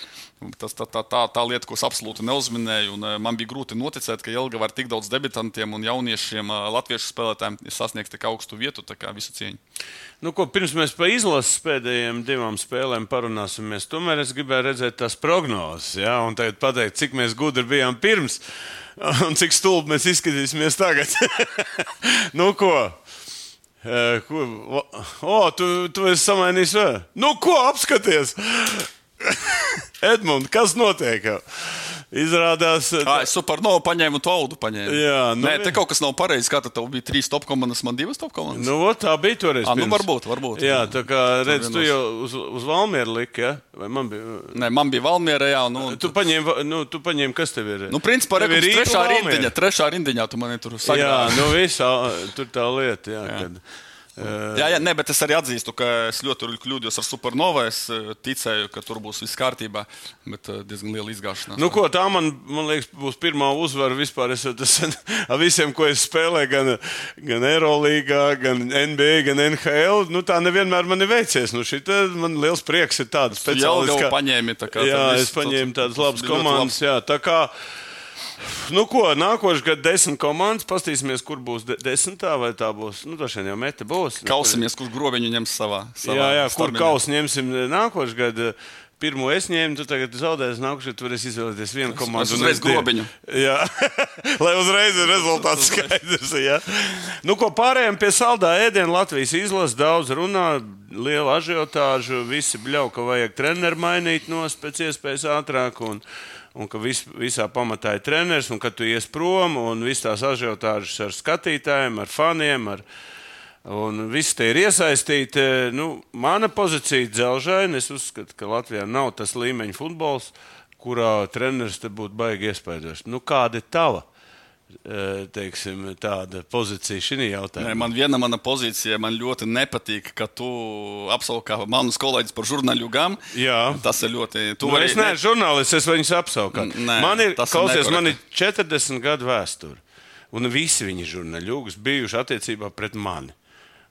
tas tā, tā, tā, tā lieta, ko es absolūti neuzminēju, un eh, man bija grūti noticēt, ka Jelgava ar tik daudz debitantiem un jauniešiem, eh, latviešu spēlētājiem ir sasniegts tik augstu vietu, tā kā visu cieņu. Nu, ko, pirms mēs par izlases pēdējiem divām spēlēm parunāsimies, tomēr es gribēju redzēt tās prognozes, ja, un tagad pateikt, cik mēs gudri bijām pirms, un cik stulbi mēs izskatīsimies tagad. nu, ko? Ko? O, tu, tu esi samainījis vēl. Nu, ko apskaties? Edmunds, kas notiek? Jau? Izrādās, Tā, es supernovu paņēmu, to audu paņēmu. Jā, nu, Nē, te jā. kaut kas nav pareizi. Kā tad tev bija trīs top komandas, man divas top komandas? Nu, ot, tā bija toreiz. Ā, nu, varbūt, varbūt. Jā, tā kā redz, tu jau uz, uz Valmieru liki, ja? vai man bija? Nē, man bija Valmiera, jā, nu, Tu paņēmi, nu, tu paņēmi, kas tev ir? nu principā, Tev ir trešā rindiņa, trešā rindiņā tu mani tur Jā, sagrāvi. nu visā, tur tā lieta, jā, jā. kad. Jā, jā, nē, bet es arī atzīstu, ka es ļoti kļūdījos ar supernovu. Es eh, ticēju, ka tur būs viss kārtībā, bet eh, diezgan liela izgāšanās. Nu, ko, tā man, man liekas, būs pirmā uzvara vispār. Es, tas, ar visiem, ko es spēlēju, gan, gan Eirolandā, gan NBA, gan NHL, nu, tā nevienmēr man ir veicies. Nu, šita, man liels prieks ir tāda jau speciālista. jau paņēmi. tā kā Jā, es paņēmu tāds- tādas labas komandas. Jā, tā kā, nu, ko, nākošais gads desmit komandas. Pastīsimies, kur būs de desmitā, vai tā būs. Nu, droši vien jau meta būs. Kausimies, kur grobiņu ņems savā. savā Jā, jā, kur kausu ņemsim nākošais gads. Pirmo es ņēmu, tu tagad zaudēsi. Nākamā gada varēs izvēlēties vienu komandu. uzreiz grobiņu. Jā, lai uzreiz ir rezultāts skaidrs. Jā. Nu, ko pārējiem pie saldā ēdiena Latvijas izlases daudz runā, liela ažiotāža, visi bļauj, ka vajag treneru mainīt nos pēc iespējas ātrāk. Un, Un ka vis, visā pamatā ir treneris, un ka tu ies prom, un viss tās ažiotāžas ar skatītājiem, ar faniem, ar, Un viss te ir iesaistīti. Nu, mana pozīcija ir dzelžaina. Es uzskatu, ka Latvijā nav tas līmeņa futbols, kurā treneris te būtu baigi iespaidošs. Nu, kāda ir tava teiksim, tāda pozīcija Nē, jautājumā? man viena mana pozīcija, man ļoti nepatīk, ka tu apsauki manus kolēģus par žurnāļugām. Jā. Tas ir ļoti. Tu Nu, es neesmu žurnālists, es viņus. Nē, Man ir, klausies, man ir nekorekti. 40 gadu vēsture. Un visi viņi žurnāļi bijuši attiecībā pret mani.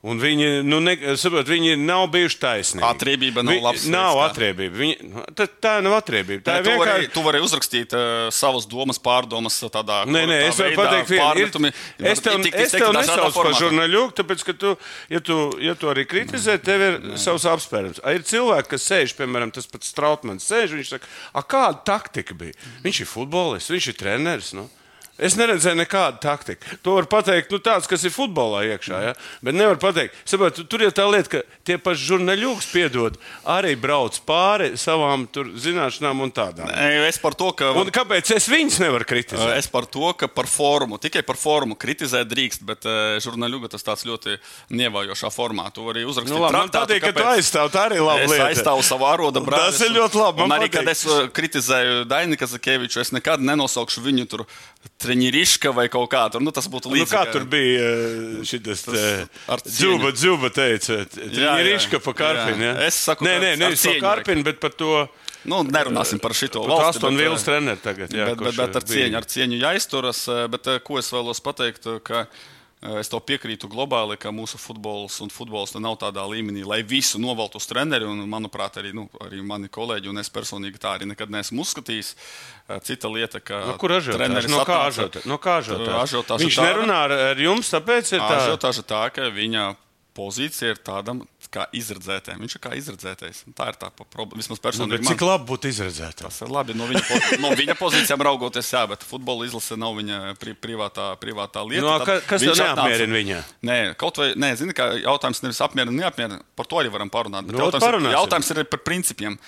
Un viņi, nu, ne, saprot, viņi nav bijuši taisnīgi. Atriebība nav labs Nav kā. atriebība. Viņi, nu, tā, tā nav atriebība. Tā Nē, ir tu, vari, tu vari uzrakstīt uh, savas domas, pārdomas tādā Nē, nē, korektā es varu veidā, pateikt, pārmetumi. Ir, es tev, es tev nesaucu par žurnāļu, tāpēc, ka tu, ja tu, ja tu arī kritizē, tev ir savs apspērums. Ir cilvēki, kas sēž, piemēram, tas pats Strautmans, sēž, viņš saka, a, kāda taktika bija? Viņš ir futbolists, viņš ir treneris. Nu? Es neredzēju nekādu taktiku. To var pateikt, nu, tāds, kas ir futbolā iekšā. Ja? Bet nevar pateikt, saprot, tu- tur ir tā lieta, ka tie paši žurnāļi, piedod, arī brauc pāri savām tur, zināšanām un tādām. Nē, Es par to, ka. Un kāpēc es viņus nevaru kritizēt? Es par to, ka par formu, tikai par formu kritizēt drīkst, bet uh, žurnāļuga tas tāds ļoti nievājošā formā. Tu vari uzrakstīt Nu, labi, man patīk, ka tu kāpēc- aizstāv. Tā arī ir laba Es lieta. aizstāvu savu ārodu brāli. Tas ir ļoti labi, man arī, kad es uh, kritizēju Dainu Kazakēviču, es nekad nenosaukšu viņu tur treniņriška vai kaut kā tur. Nu, tas būtu Nu, līdzīgi. kā tur bija šis cieņu. dzūba teica, ir izka pa karpinu. Ja? Es saku, nē, nē, nevis cieņu karpinu, bet par to. Nu, nerunāsim par Pat valsti. Aston bet, Villas uh, treneris tagad. Jā, bet, bet, bet ar cieņu, ar cieņu jāizturas. eh, Bet eh, ko es vēlos pateikt, eh, ka eh, es tev piekrītu globāli, ka mūsu futbols un futbols nav tādā līmenī, lai visu novaltu uz treneri. Un, manuprāt, arī, nu, arī mani kolēģi un es personīgi tā arī nekad neesmu uzskatījis. Eh, Cita lieta, ka No, kur ažiotāža? treneris No kā ažiotāža? No kā ažiotāža? Ažiotāža Viņš tāda- nerunā ar, ar jums, tāpēc ir tā. Ažiotāža tā, ka viņa pozīcija ir tāda kā izredzētājiem. Viņš ir kā izredzētais. Tā ir tā problēma. Vismaz Nu, personīgi. bet cik labi būtu izredzēt? Tas ir labi. No viņa, po- no viņa pozīcijām raugoties, jā, bet futbola izlase nav viņa pri, privātā, privātā lieta. Nu, a, Tad ka- kas tev neapmierina viņā? Nē, kaut vai, nē, zini, kā jautājums nevis apmierina, neapmierina. Par to arī varam parunāt. Bet Nu, ot, jautājums, ir, jautājums ir par principiem.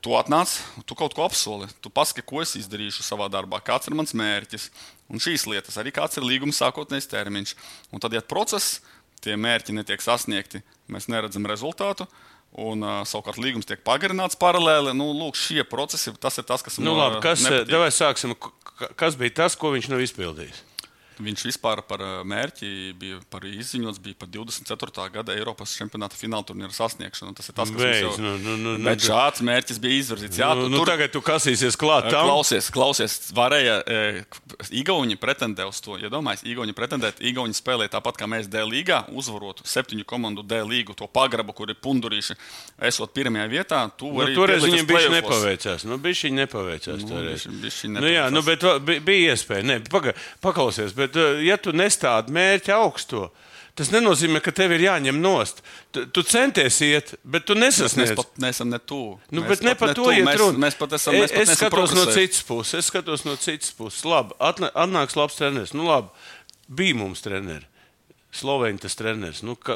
Tu atnāc, tu kaut ko apsoli. Tu pasaki, ko es izdarīšu savā darbā, kāds ir mans mērķis. Un šīs lietas, arī kāds ir līguma sākotnējs termiņš. Un tad, ja process, tie mērķi netiek sasniegti, mēs neredzam rezultātu. Un, uh, savukārt, līgums tiek pagarināts paralēli. Nu, lūk, šie procesi, tas ir tas, kas Nu, man labi, kas, sāksim, kas bija tas, ko viņš nav izpildījis? Viņš vispār par ā, mērķi bija par izziņots bija par 24. gada Eiropas čempionāta fināla turnīra sasniegšanu. Tas ir tas, kas Beidz, jau nu, nu, nu, nu, Bet šāds mērķis bija izvirzīts. Jā, nu, tu nu, tur tagad tu kasīsies klāt tam. Klausies, klausies, varēja e, Igauni pretendēt uz to. Iedomājieties, ja Igauni pretendēt, Igauni spēlē tāpat kā mēs D līgā, uzvarot septiņu komandu D līgu, to pagrabu, kur ir pundurīši, esot pirmajā vietā. Tu Nu, toreiz viņam bija nepaveicās. Nu, bija šī nepaveicās. Nu, toreiz. bišķiņ- bišķiņ Nu, jā, nu, nepaveicās. bet bija iespēja. Nē, paga, paklausies, bet uh, ja tu nestādi mērķi augsto, tas nenozīmē, ka tev ir jāņem nost. Tu, tu centies iet, bet tu Mēs, mēs nesasniedz. pat neesam ne tuvu. Nu, Mēs bet ne par to iet mēs, runa. mēs pat esam. Mēs es pat es skatos no citas puses. Es skatos no citas puses. Labi, atnāks labs treneris. Nu, labi, bija mums treneris. Slovēņi tas treneris. Nu, ka,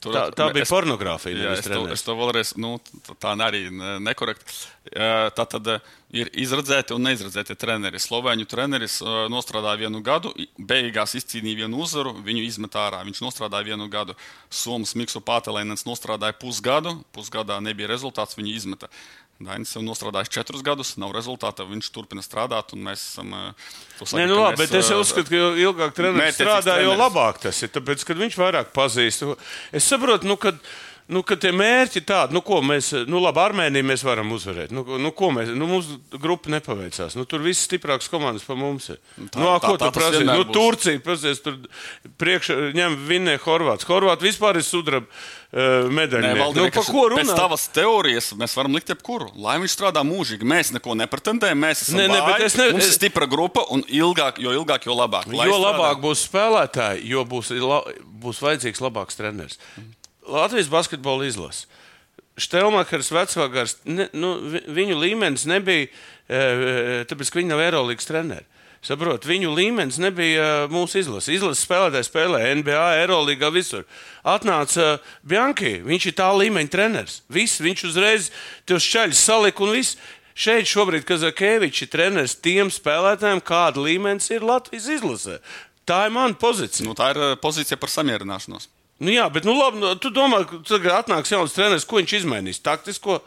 Tur- tā, tā bija es- pornogrāfija. Jā, es, to, es to vēlreiz, nu, tā arī ne- nekorekti. Tā tad eh, ir izredzēti un neizredzēti treneri. Slovēņu treneris eh, nostrādāja vienu gadu, beigās izcīnīja vienu uzvaru, viņu izmet ārā. Viņš nostrādāja vienu gadu. Somijas Mikls Pātelēns nostrādāja pusgadu, pusgadā nebija rezultāts, viņu izmeta. Dainis jau nostrādājis četrus gadus, nav rezultāta, viņš turpina strādāt, un mēs esam. eh, saka, Nē, nu labi, mēs, bet es eh, uzskatu, ka jo ilgāk treneris strādā, jo treneris. labāk tas ir. Tāpēc, kad viņš vairāk pazīst, es saprotu, nu, kad, nu, tie mērķi tādi, nu, ko mēs, nu, labi, Armēniju mēs varam uzvarēt. Nu, nu, ko mēs, nu, mums grupa nepaveicās. Nu, tur viss stiprāks komandas pa mums ir. tā- nu, tā- ko tā tu vienmēr Nu, būs. Turcija, prasies, tur priekšā ņem vinnē Horvāts. Horvāts vispār ir sudraba uh, medaļa. Nē, Nu, Valdi, pa ko Pēc runāt? tavas teorijas mēs varam likt jebkuru. Lai viņš strādā mūžīgi, mēs neko nepretendējam. Mēs esam nē, bet vāji, es ne- mums es- ir stipra grupa un ilgāk, jo ilgāk, jo labāk. Lai Jo strādā. labāk būs spēlētāji, jo būs, la, būs vajadzīgs labāks treneris. Latvijas basketbola izlase. Štelmakers, vecvagars, ne, nu, vi- viņu līmenis nebija, e, tāpēc, ka viņi nav Eirolandes treneri. Saprot, viņu līmenis nebija e, mūsu izlases. Izlases spēlētāji spēlē NBA, Eirolandā, visur. Atnāca Bianchi, viņš ir tā līmeņa treneris. Viss, viņš uzreiz tos šķaļus salika un viss. Šeit šobrīd Kazakēvičs ir treneris tiem spēlētājiem, kāda līmenis ir Latvijas izlasē. Tā ir mana pozīcija. Nu, tā ir pozīcija par samierināšanos. Nu, jā, bet, nu, labi, nu, tu domā, ka tagad atnāks jauns treneris, ko viņš izmainīs? Taktisko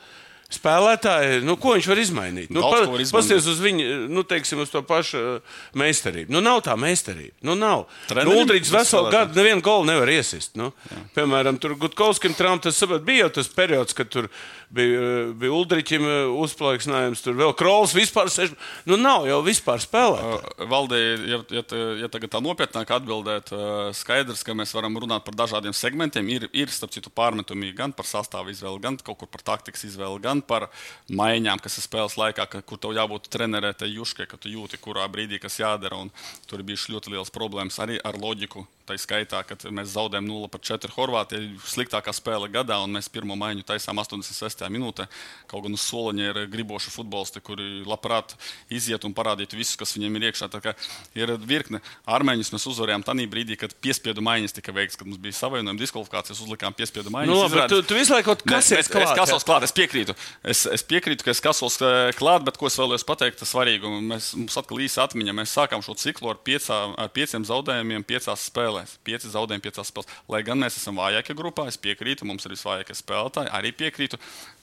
spēlētāju, nu, ko viņš var izmainīt? Nu, izmainīt. Pasties uz viņu, nu, teiksim, uz to pašu uh, meistarību. Nu, nav tā meistarība. Nu, nav. Nu, Uldrichs veselu gadu nevienu golu nevar iesist. Nu. Piemēram, tur Gutkovskim Trump, tas saprot, bija jau tas periods, kad tur bija, uh, bija Uldrichim uh, uzplaiksnājums, tur vēl Krols vispār seš. Nu, nav jau vispār spēlēt. Valdī, ja, ja, ja tagad tā nopietnāk atbildēt, skaidrs, ka mēs varam runāt par dažādiem segmentiem. Ir, ir starp citu, pārmetumi gan par sastāvu izvēli, gan kaut kur par taktikas izvēli, gan par maiņām, kas ir spēles laikā, ka, kur tev jābūt trenerē, tai juškai, ka tu jūti, kurā brīdī kas jādara. Tur bijušas ļoti liels problēmas arī ar loģiku. Tā skaitā, kad mēs zaudējam 0,4 Horvātijai, sliktākā spēle gadā, un mēs pirmo maiņu taisām 86. minūtē. Kaut gan uz soliņa ir griboši futbolisti, kuri labprāt iziet un parādītu visu, kas viņiem ir iekšā. Tā Ir virkne armēņus mēs uzvarējām tajā brīdī, kad piespiedu maiņas tika veikts, kad mums bija savainojuma diskvalifikācijas, uzlikām piespiedu maiņas. Nu, labi, tu, tu visu laiku kaut kas es, es, kasos klāt, es piekrītu. Es, es piekrītu, ka es kasos eh, klāt, bet ko es vēlējos pateikt, tas svarīgi. Mēs, mums atkal īsa atmiņa. Mēs sākām šo ciklu ar, piecā, ar pieciem zaudējumiem, piecās spēlēs. Pieci zaudējumi, piecās spēlēs. Lai gan mēs esam vājākie grupā, es piekrītu, mums ir visvājākie spēlētāji, arī piekrītu.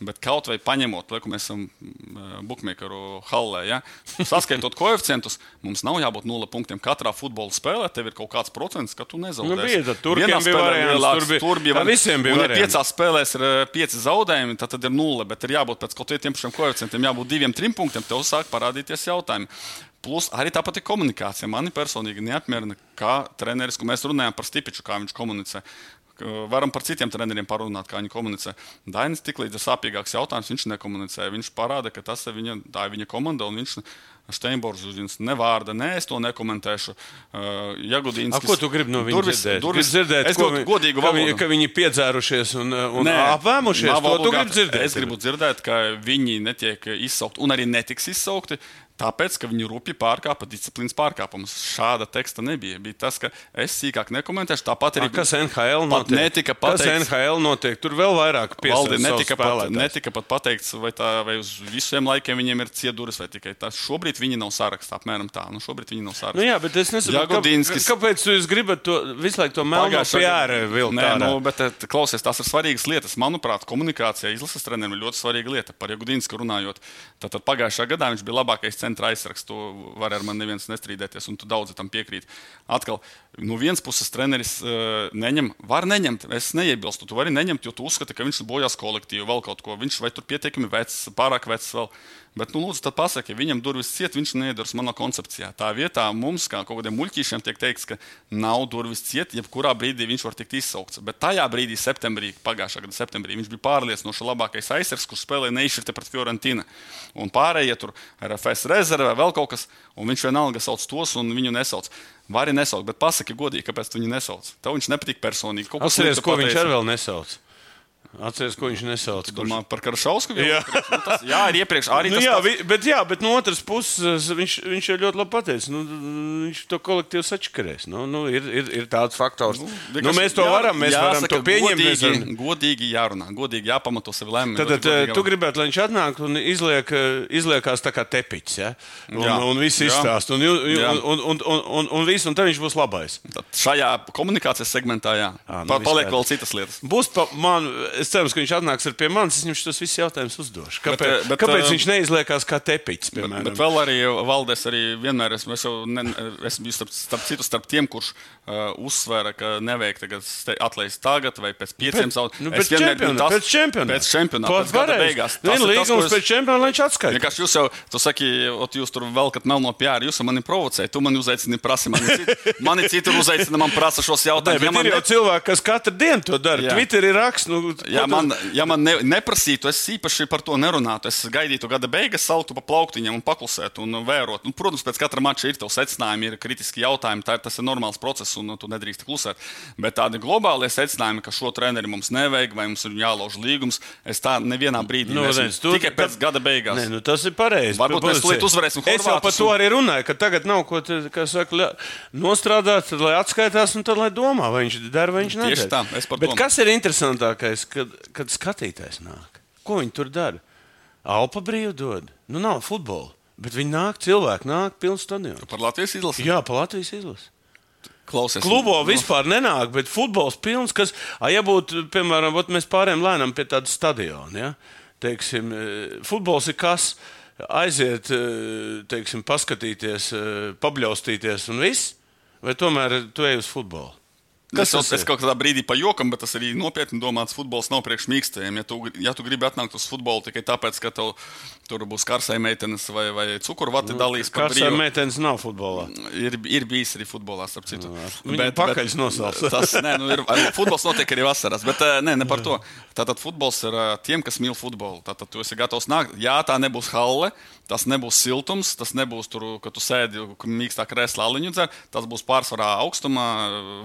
Bet kaut vai paņemot, lai mēs esam bookmakeru hallē, ja, saskaitot koeficientus, mums nav jābūt nulle punktiem. Katrā futbola spēlē tev ir kaut kāds procents, ka tu nezaudēsi. Nu, bija, Vienā bija variants, tur bija- tur vari- visiem bija un, ja piecās spēlēs ir eh, pieci zaudējumi, tad, tad ir nulle. Bet ir jābūt pēc kaut kādiem pašiem koeficientiem, jābūt diviem, trim punktiem. Tev sāk parādīties jautājumi. Plus arī tāpat ir komunikācija. Mani personīgi neapmierina, kā treneris, ko mēs runājam par Stipiču, kā viņš komunicē. Varam par citiem treneriem parunāt, kā viņi komunicē. Dainis tik līdz ir sāpīgāks jautājums, viņš nekomunicē. Viņš parāda, ka tas ir viņa, tā ir viņa komanda un viņš Steinborgs uz viņas ne vārda, nē, es to nekomentēšu. Uh, Jagudīns, A, ko tu gribi no viņa durvis, dzirdēt? Durvis, dzirdēt, es gribu godīgu ka viņi, valodu. ka viņi piedzērušies un, un Nē, apvēmušies. To tu gribi dzirdēt. Es gribu dzirdēt, ka viņi netiek izsaukti un arī netiks izsaukti. Tāpēc, ka viņi rupji pārkāpa disciplīnas pārkāpumus. Šāda teksta nebija. Bija tas, ka es sīkāk nekomentēšu. Tāpat arī A, kas NHL notiek? netika Kas pateikts. NHL notiek? Tur vēl vairāk Valdi, piesaistīt netika, pat, netika pat pateikts, vai, tā, vai uz visiem laikiem viņiem ir cieduris, vai tikai tas. Šobrīd viņi nav sarakstā. Apmēram tā. Nu, šobrīd viņi nav sarakstā. Nu, jā, bet es nesaprotu, Jagodinskis- kā, kāpēc jūs gribat to visu laiku to melno PR vilkt. Nē, nu, bet eh, klausies, tās ir svarīgas lietas. Manuprāt, komunikācija izlases trenerim ir ļoti svarīga lieta. Par Jagudīnsku runājot, tad pagājušā gadā viņš bija labākais centra aizsargs. To var ar mani neviens nestrīdēties, un tu daudz tam piekrīt. Atkal, no vienas puses, treneris uh, neņem, var neņemt. Es neiebilstu, tu vari neņemt, jo tu uzskati, ka viņš bojās kolektīvu, vēl kaut ko. Viņš vai tur pietiekami vecs, pārāk vecs vēl. Bet, nu, lūdzu, tad pasaki, ja viņam durvis ciet, viņš neiedarbojas manā koncepcijā. Tā vietā mums, kā kaut kādiem muļķīšiem, tiek teikts, ka nav durvis ciet, jebkurā brīdī viņš var tikt izsaukts. Bet tajā brīdī, septembrī, pagājušā gada septembrī, viņš bija pārliecinoši labākais aizsargs, kurš spēlēja neizšķirti pret Fiorentīnu. Un pārējie tur ir FS rezerve vēl kaut kas, un viņš vienalga sauc tos, un viņu nesauc. Vari nesaukt, bet pasaki godīgi, kāpēc tu viņu nesauc. Tev viņš nepatīk personīgi. Atceries, ko viņš pateici. ar vēl nesauc. Atceries, ko viņš nesauc. Kurš... Domā par Karašausku? Jā. Nu, tas, jā, ir iepriekš arī Nu, tas jā, vi, bet, jā, bet no otras puses viņš, viņš jau ļoti labi pateica. Nu, viņš to kolektīvu sačakarēs. Nu, nu, ir, ir, ir tāds faktors. Nu, nu, mēs to jā- varam, mēs jāsaka, varam to pieņemt. Godīgi, varam- godīgi jārunā, godīgi jāpamato sevi lēmumu. Tad, tad eh, tu gribētu, lai viņš atnāk un izliek, eh, izliekās tā kā tepiņš. Ja? Un, Jā. un viss Jā. izstāsta. Un, un, un, un, un, un, un, viss, un tad viņš būs labais. Tad šajā komunikācijas segmentā, jā, Ā, nu, pa, viss paliek vēl citas lietas. Būs pa, man, es ceru, ka viņš atnāks pie manis. Es viņam šos visus jautājumus uzdošu. Kāpēc, Bet, eh, bet, kāpēc eh, viņš neizliekās kā tepiņš? Bet, bet vēl arī Valdēs arī vienmēr esmu, es ne, esmu starp, starp citu starp tiem, kurš uzsvēra, ka nevajag tagad atlaist tagad vai pēc pieciem zaudējumiem. Nu, pēc čempionāta. Pēc čempionāta. Pēc čempionāta. Pēc gada beigās. Tas ir tas, līgums es- pēc čempionāta, lai viņš atskaita. Vienkārši jūs jau, tu saki, ot, jūs tur velkat melno pjāri, jūs mani provocējat, tu mani uzaicini, prasi mani citu. Mani citur uzaicina, man prasa šos Nē, jautājumus. bet Ja man ir jau ne- cilvēki, kas katru dienu to dara. Jā. Twitterī raksta, nu, Ja man, ja man ne, neprasītu, es īpaši par to nerunātu. Es gaidītu gada beigas, saltu pa plauktiņam un paklusētu un vērot. Un, protams, pēc katra mača ir tev secinājumi, ir kritiski jautājumi. Tā, tas ir normāls process un tu nedrīkst klusēt. Bet tādi globālie secinājumi, ka šo treneri mums nevajag vai mums ir jālauž līgums, es tā nevienā brīdī Nu, redz, tu- Tikai pēc gada beigās. Nē, nu, tas ir pareizi. Varbūt mēs tūlīt uzvarēsim Es jau par to arī runāju, ka tagad nav ko saka, nostrādāt, tad, lai atskaitās un tad, lai domā, vai viņš dara vai viņš nedara. Tieši tā, es par to. kas ir interesantākais, kad, kad skatītājs nāk? Ko viņi tur dara? Alpa brīvi dod. Nu, nav futbola. Bet viņi nāk, cilvēki nāk, pilns stadions. Par Latvijas izlasi. Jā, pa Latvijas izlasi. Klausies. Klubo nu, vispār nenāk, bet futbols pilns, kas, a, ja būtu, piemēram, ot mēs pārējām lēnām pie tāda stadiona, ja? teiksim, eh, futbols ir kas, aiziet, eh, teiksim, paskatīties, eh, pabļaustīties un viss, vai tomēr tu ej uz futbolu? Es, tas es ir? kaut kādā brīdī pajokam, bet tas arī nopietni domāts. Futbols nav priekš mīkstējiem. Ja tu, ja tu gribi atnākt uz futbolu tikai tāpēc, ka tev tur būs karsai meitenes vai, vai cukurvati dalīs par brīvu. meitenes nav futbolā? Ir, ir bijis arī futbolā, starp citu. Viņa pakaļs nosals. tas, nē, nu, ir, futbols notiek arī vasarās, bet eh, nē, ne par to. Tātad futbols ir eh, tiem, kas mīl futbolu. Tātad tu esi gatavs nākt. Jā, tā nebūs halle, tas nebūs siltums, tas nebūs tur, ka tu sēdi mīkstā krēslā aliņu dzer. Tas būs pārsvarā augstumā,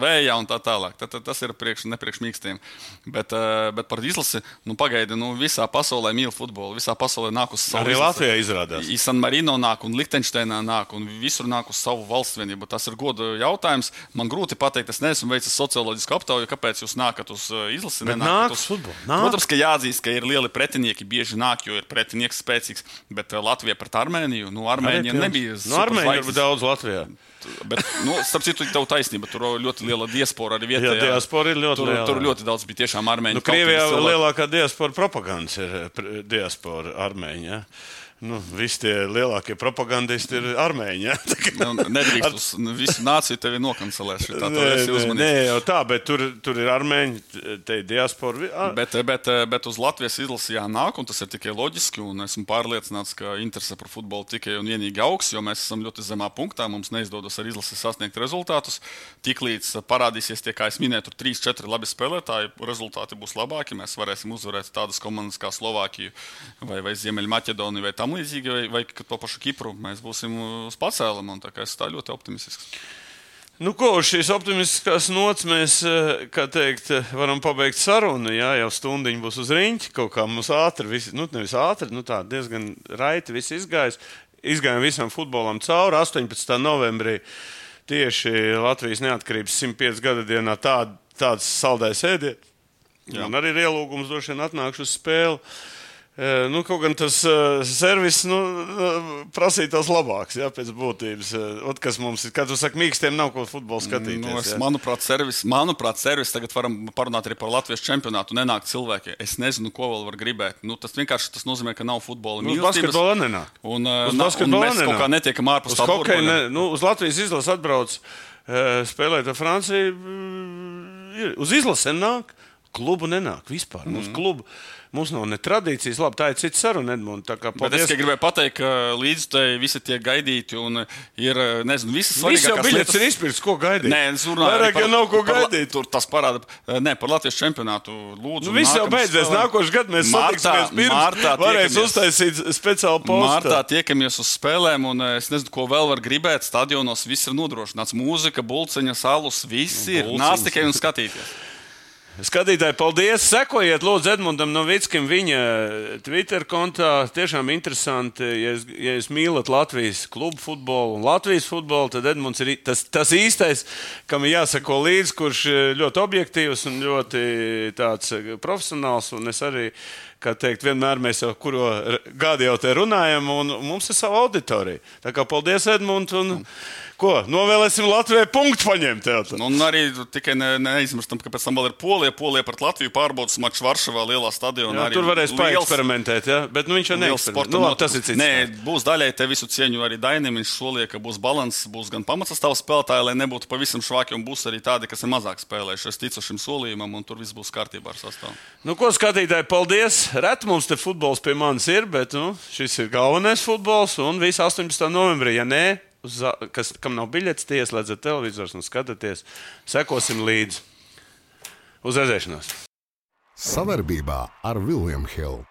vējā un tā tālāk. Tad, tad tas ir priekš, nepriekš mīkstiem. Bet, eh, bet par izlasi, nu pagaidi, nu visā pasaulē mīl futbolu. Visā pasaulē nāk uz savu Arī. Latvijā izrādās. San Marino nāk, un Liechtensteinā nāk, un visur nāk uz savu valsts vienību. Tas ir goda jautājums. Man grūti pateikt, es neesmu veicis socioloģisku aptauju, kāpēc jūs nākat uz uh, izlasi. Nenākat nāk uz futbolu, nāk. Protams, ka jāatzīst, ka ir lieli pretinieki. Bieži nāk, jo ir pretinieks spēcīgs. Bet uh, Latvija pret Armēniju, nu, Armēnija nebija. Armēņiem superzvaigznes. ir daudz Latvijā. Bet, nu, starp citu, tev taisnība. Tur ļoti liela diaspora arī vietējā. Jā, diaspora ir ļoti tur, liela. tur ļoti daudz bija tiešām armēņu. Nu, Krievijā lielākā diaspora propagandas ir eh, diaspora armēņi. Ja? Nu, visi tie lielākie propagandisti ir armēņi. Ja? Nu, Nedrīkst uz nu, visu nāciju tevi nokancelēt. Tā Nē, nē, jau tā, bet tur, tur ir armēņi, te ir diaspora. vi- a- Bet, bet, bet uz Latvijas izlases jānāk, un tas ir tikai loģiski. un Esmu pārliecināts, ka interese par futbolu tikai un vienīgi augs, jo mēs esam ļoti zemā punktā. Mums neizdodas ar izlasi sasniegt rezultātus. Tiklīdz parādīsies tie, kā es minēju, tur 3-4 labi spēlētāji, rezultāti būs labāki. Mēs varēsim uzvarēt tādas komandas kā Slovākija vai, vai Ziemeļmaķedonija vai tam līdzīgi, vai, vai ka to pašu Kipru. Mēs būsim uz un tā kā es tā ļoti optimistisks. Nu, ko uz šīs optimistiskās nots mēs, kā teikt, eh, varam pabeigt sarunu. Jā, jau stundiņa būs uz rīņķa. Kaut kā mums ātri, visi, nu, nevis ātri, nu, tā diezgan raiti viss izgājis. Izgājām visam futbolam cauri 18. novembrī. Tieši Latvijas neatkarības 105 gada dienā tād, tāds saldais ēdiens. Man arī ir ielūgums, droši vien atnākšu uz spēli. Eh, Nu, kaut gan tas uh, servis nu, uh, prasīja tos labāks, jā, pēc būtības. Ot, kas mums ir, kā tu saki, mīkstiem nav ko futbolu skatīties. Nu, es, jā. manuprāt, servis, manuprāt, servis tagad varam parunāt arī par Latvijas čempionātu. Nenāk cilvēki. Es nezinu, ko vēl var gribēt. Nu, tas vienkārši tas nozīmē, ka nav futbola Nu, uz basketbolu nenāk. Un, Uz na- un basketbolu mēs kaut nenāk. kā netiekam ārpus Uz burbuļa. ne, nu, uz Latvijas izlases atbrauc spēlēt ar Franciju. mm. Uz izlasi nāk, klubu nenāk vispār. Mm. Mums, klubu, mums nav ne tradīcijas, labi, tā ir cita saruna, Edmunds. Es tikai gribēju pateikt, ka līdz tam visi tiek gaidīti un ir, nezinu, visas Viss jau svarīgākās biļets lietas. ir izpirkts, ko gaidīt. Nē, es runāju Vairāk arī jau nav ko par gaidīt. Tur tas parāda, nē, par Latvijas čempionātu. Lūdzu, Nu, viss jau beidzies. spēlē. Nākošais gads mēs satiksimies pirms. martā Varēs uztaisīt speciālu postu. Martā tiekamies uz spēlēm, un eh, es nezinu, ko vēl var gribēt. Stadionos viss ir nodrošināts. Mūzika, bulciņa, salus, viss ir. bulciņas. Nāc tikai un skatīties. Skatītāji, paldies! Sekojiet, Lūdzu, Edmundam Novickim viņa Twitter kontā. Tiešām interesanti, ja jūs, ja jūs mīlat Latvijas klubu futbolu un Latvijas futbolu, tad Edmunds ir tas, tas īstais, kam jāsako līdzi, kurš eh, ļoti objektīvs un ļoti tāds eh, profesionāls. Un es arī, kā teikt, vienmēr mēs jau kuro r- gadu jau te runājam, un mums ir sava auditorija. Tā kā paldies, Edmunds! Un, ko, novēlēsim Latvijai punktu paņemt. Nu, Un arī tikai ne, neaizmirstam, ka pēc tam vēl ir Polija. Polija pret Latviju pārbaudas mačs Varšavā, lielā stadionā. Jā, tur varēs liels- paeksperimentēt, ja? bet nu, viņš jau neeksperimentē. Nu, labi, tas ir cits. Nē, būs daļai te visu cieņu arī Dainam. Viņš solīja, ka būs līdzsvars, būs gan pamatsastāvs spēlētāji, lai nebūtu pavisam švaki, un būs arī tādi, kas ir mazāk spēlējuši. Es ticu šim solījumam, un tur viss būs kārtībā ar sastāvu. Nu, ko skatītāji, paldies! Reti mums te futbols pie manis ir, bet nu, šis ir galvenais futbols un viss 18. novembrī. Ja nē, uz, kas, kam nav biļets, tie ieslēdzat televizors un skatieties, sekosim līdzi. Uz redzēšanos! Savarbībā ar Vilniņu Hildu.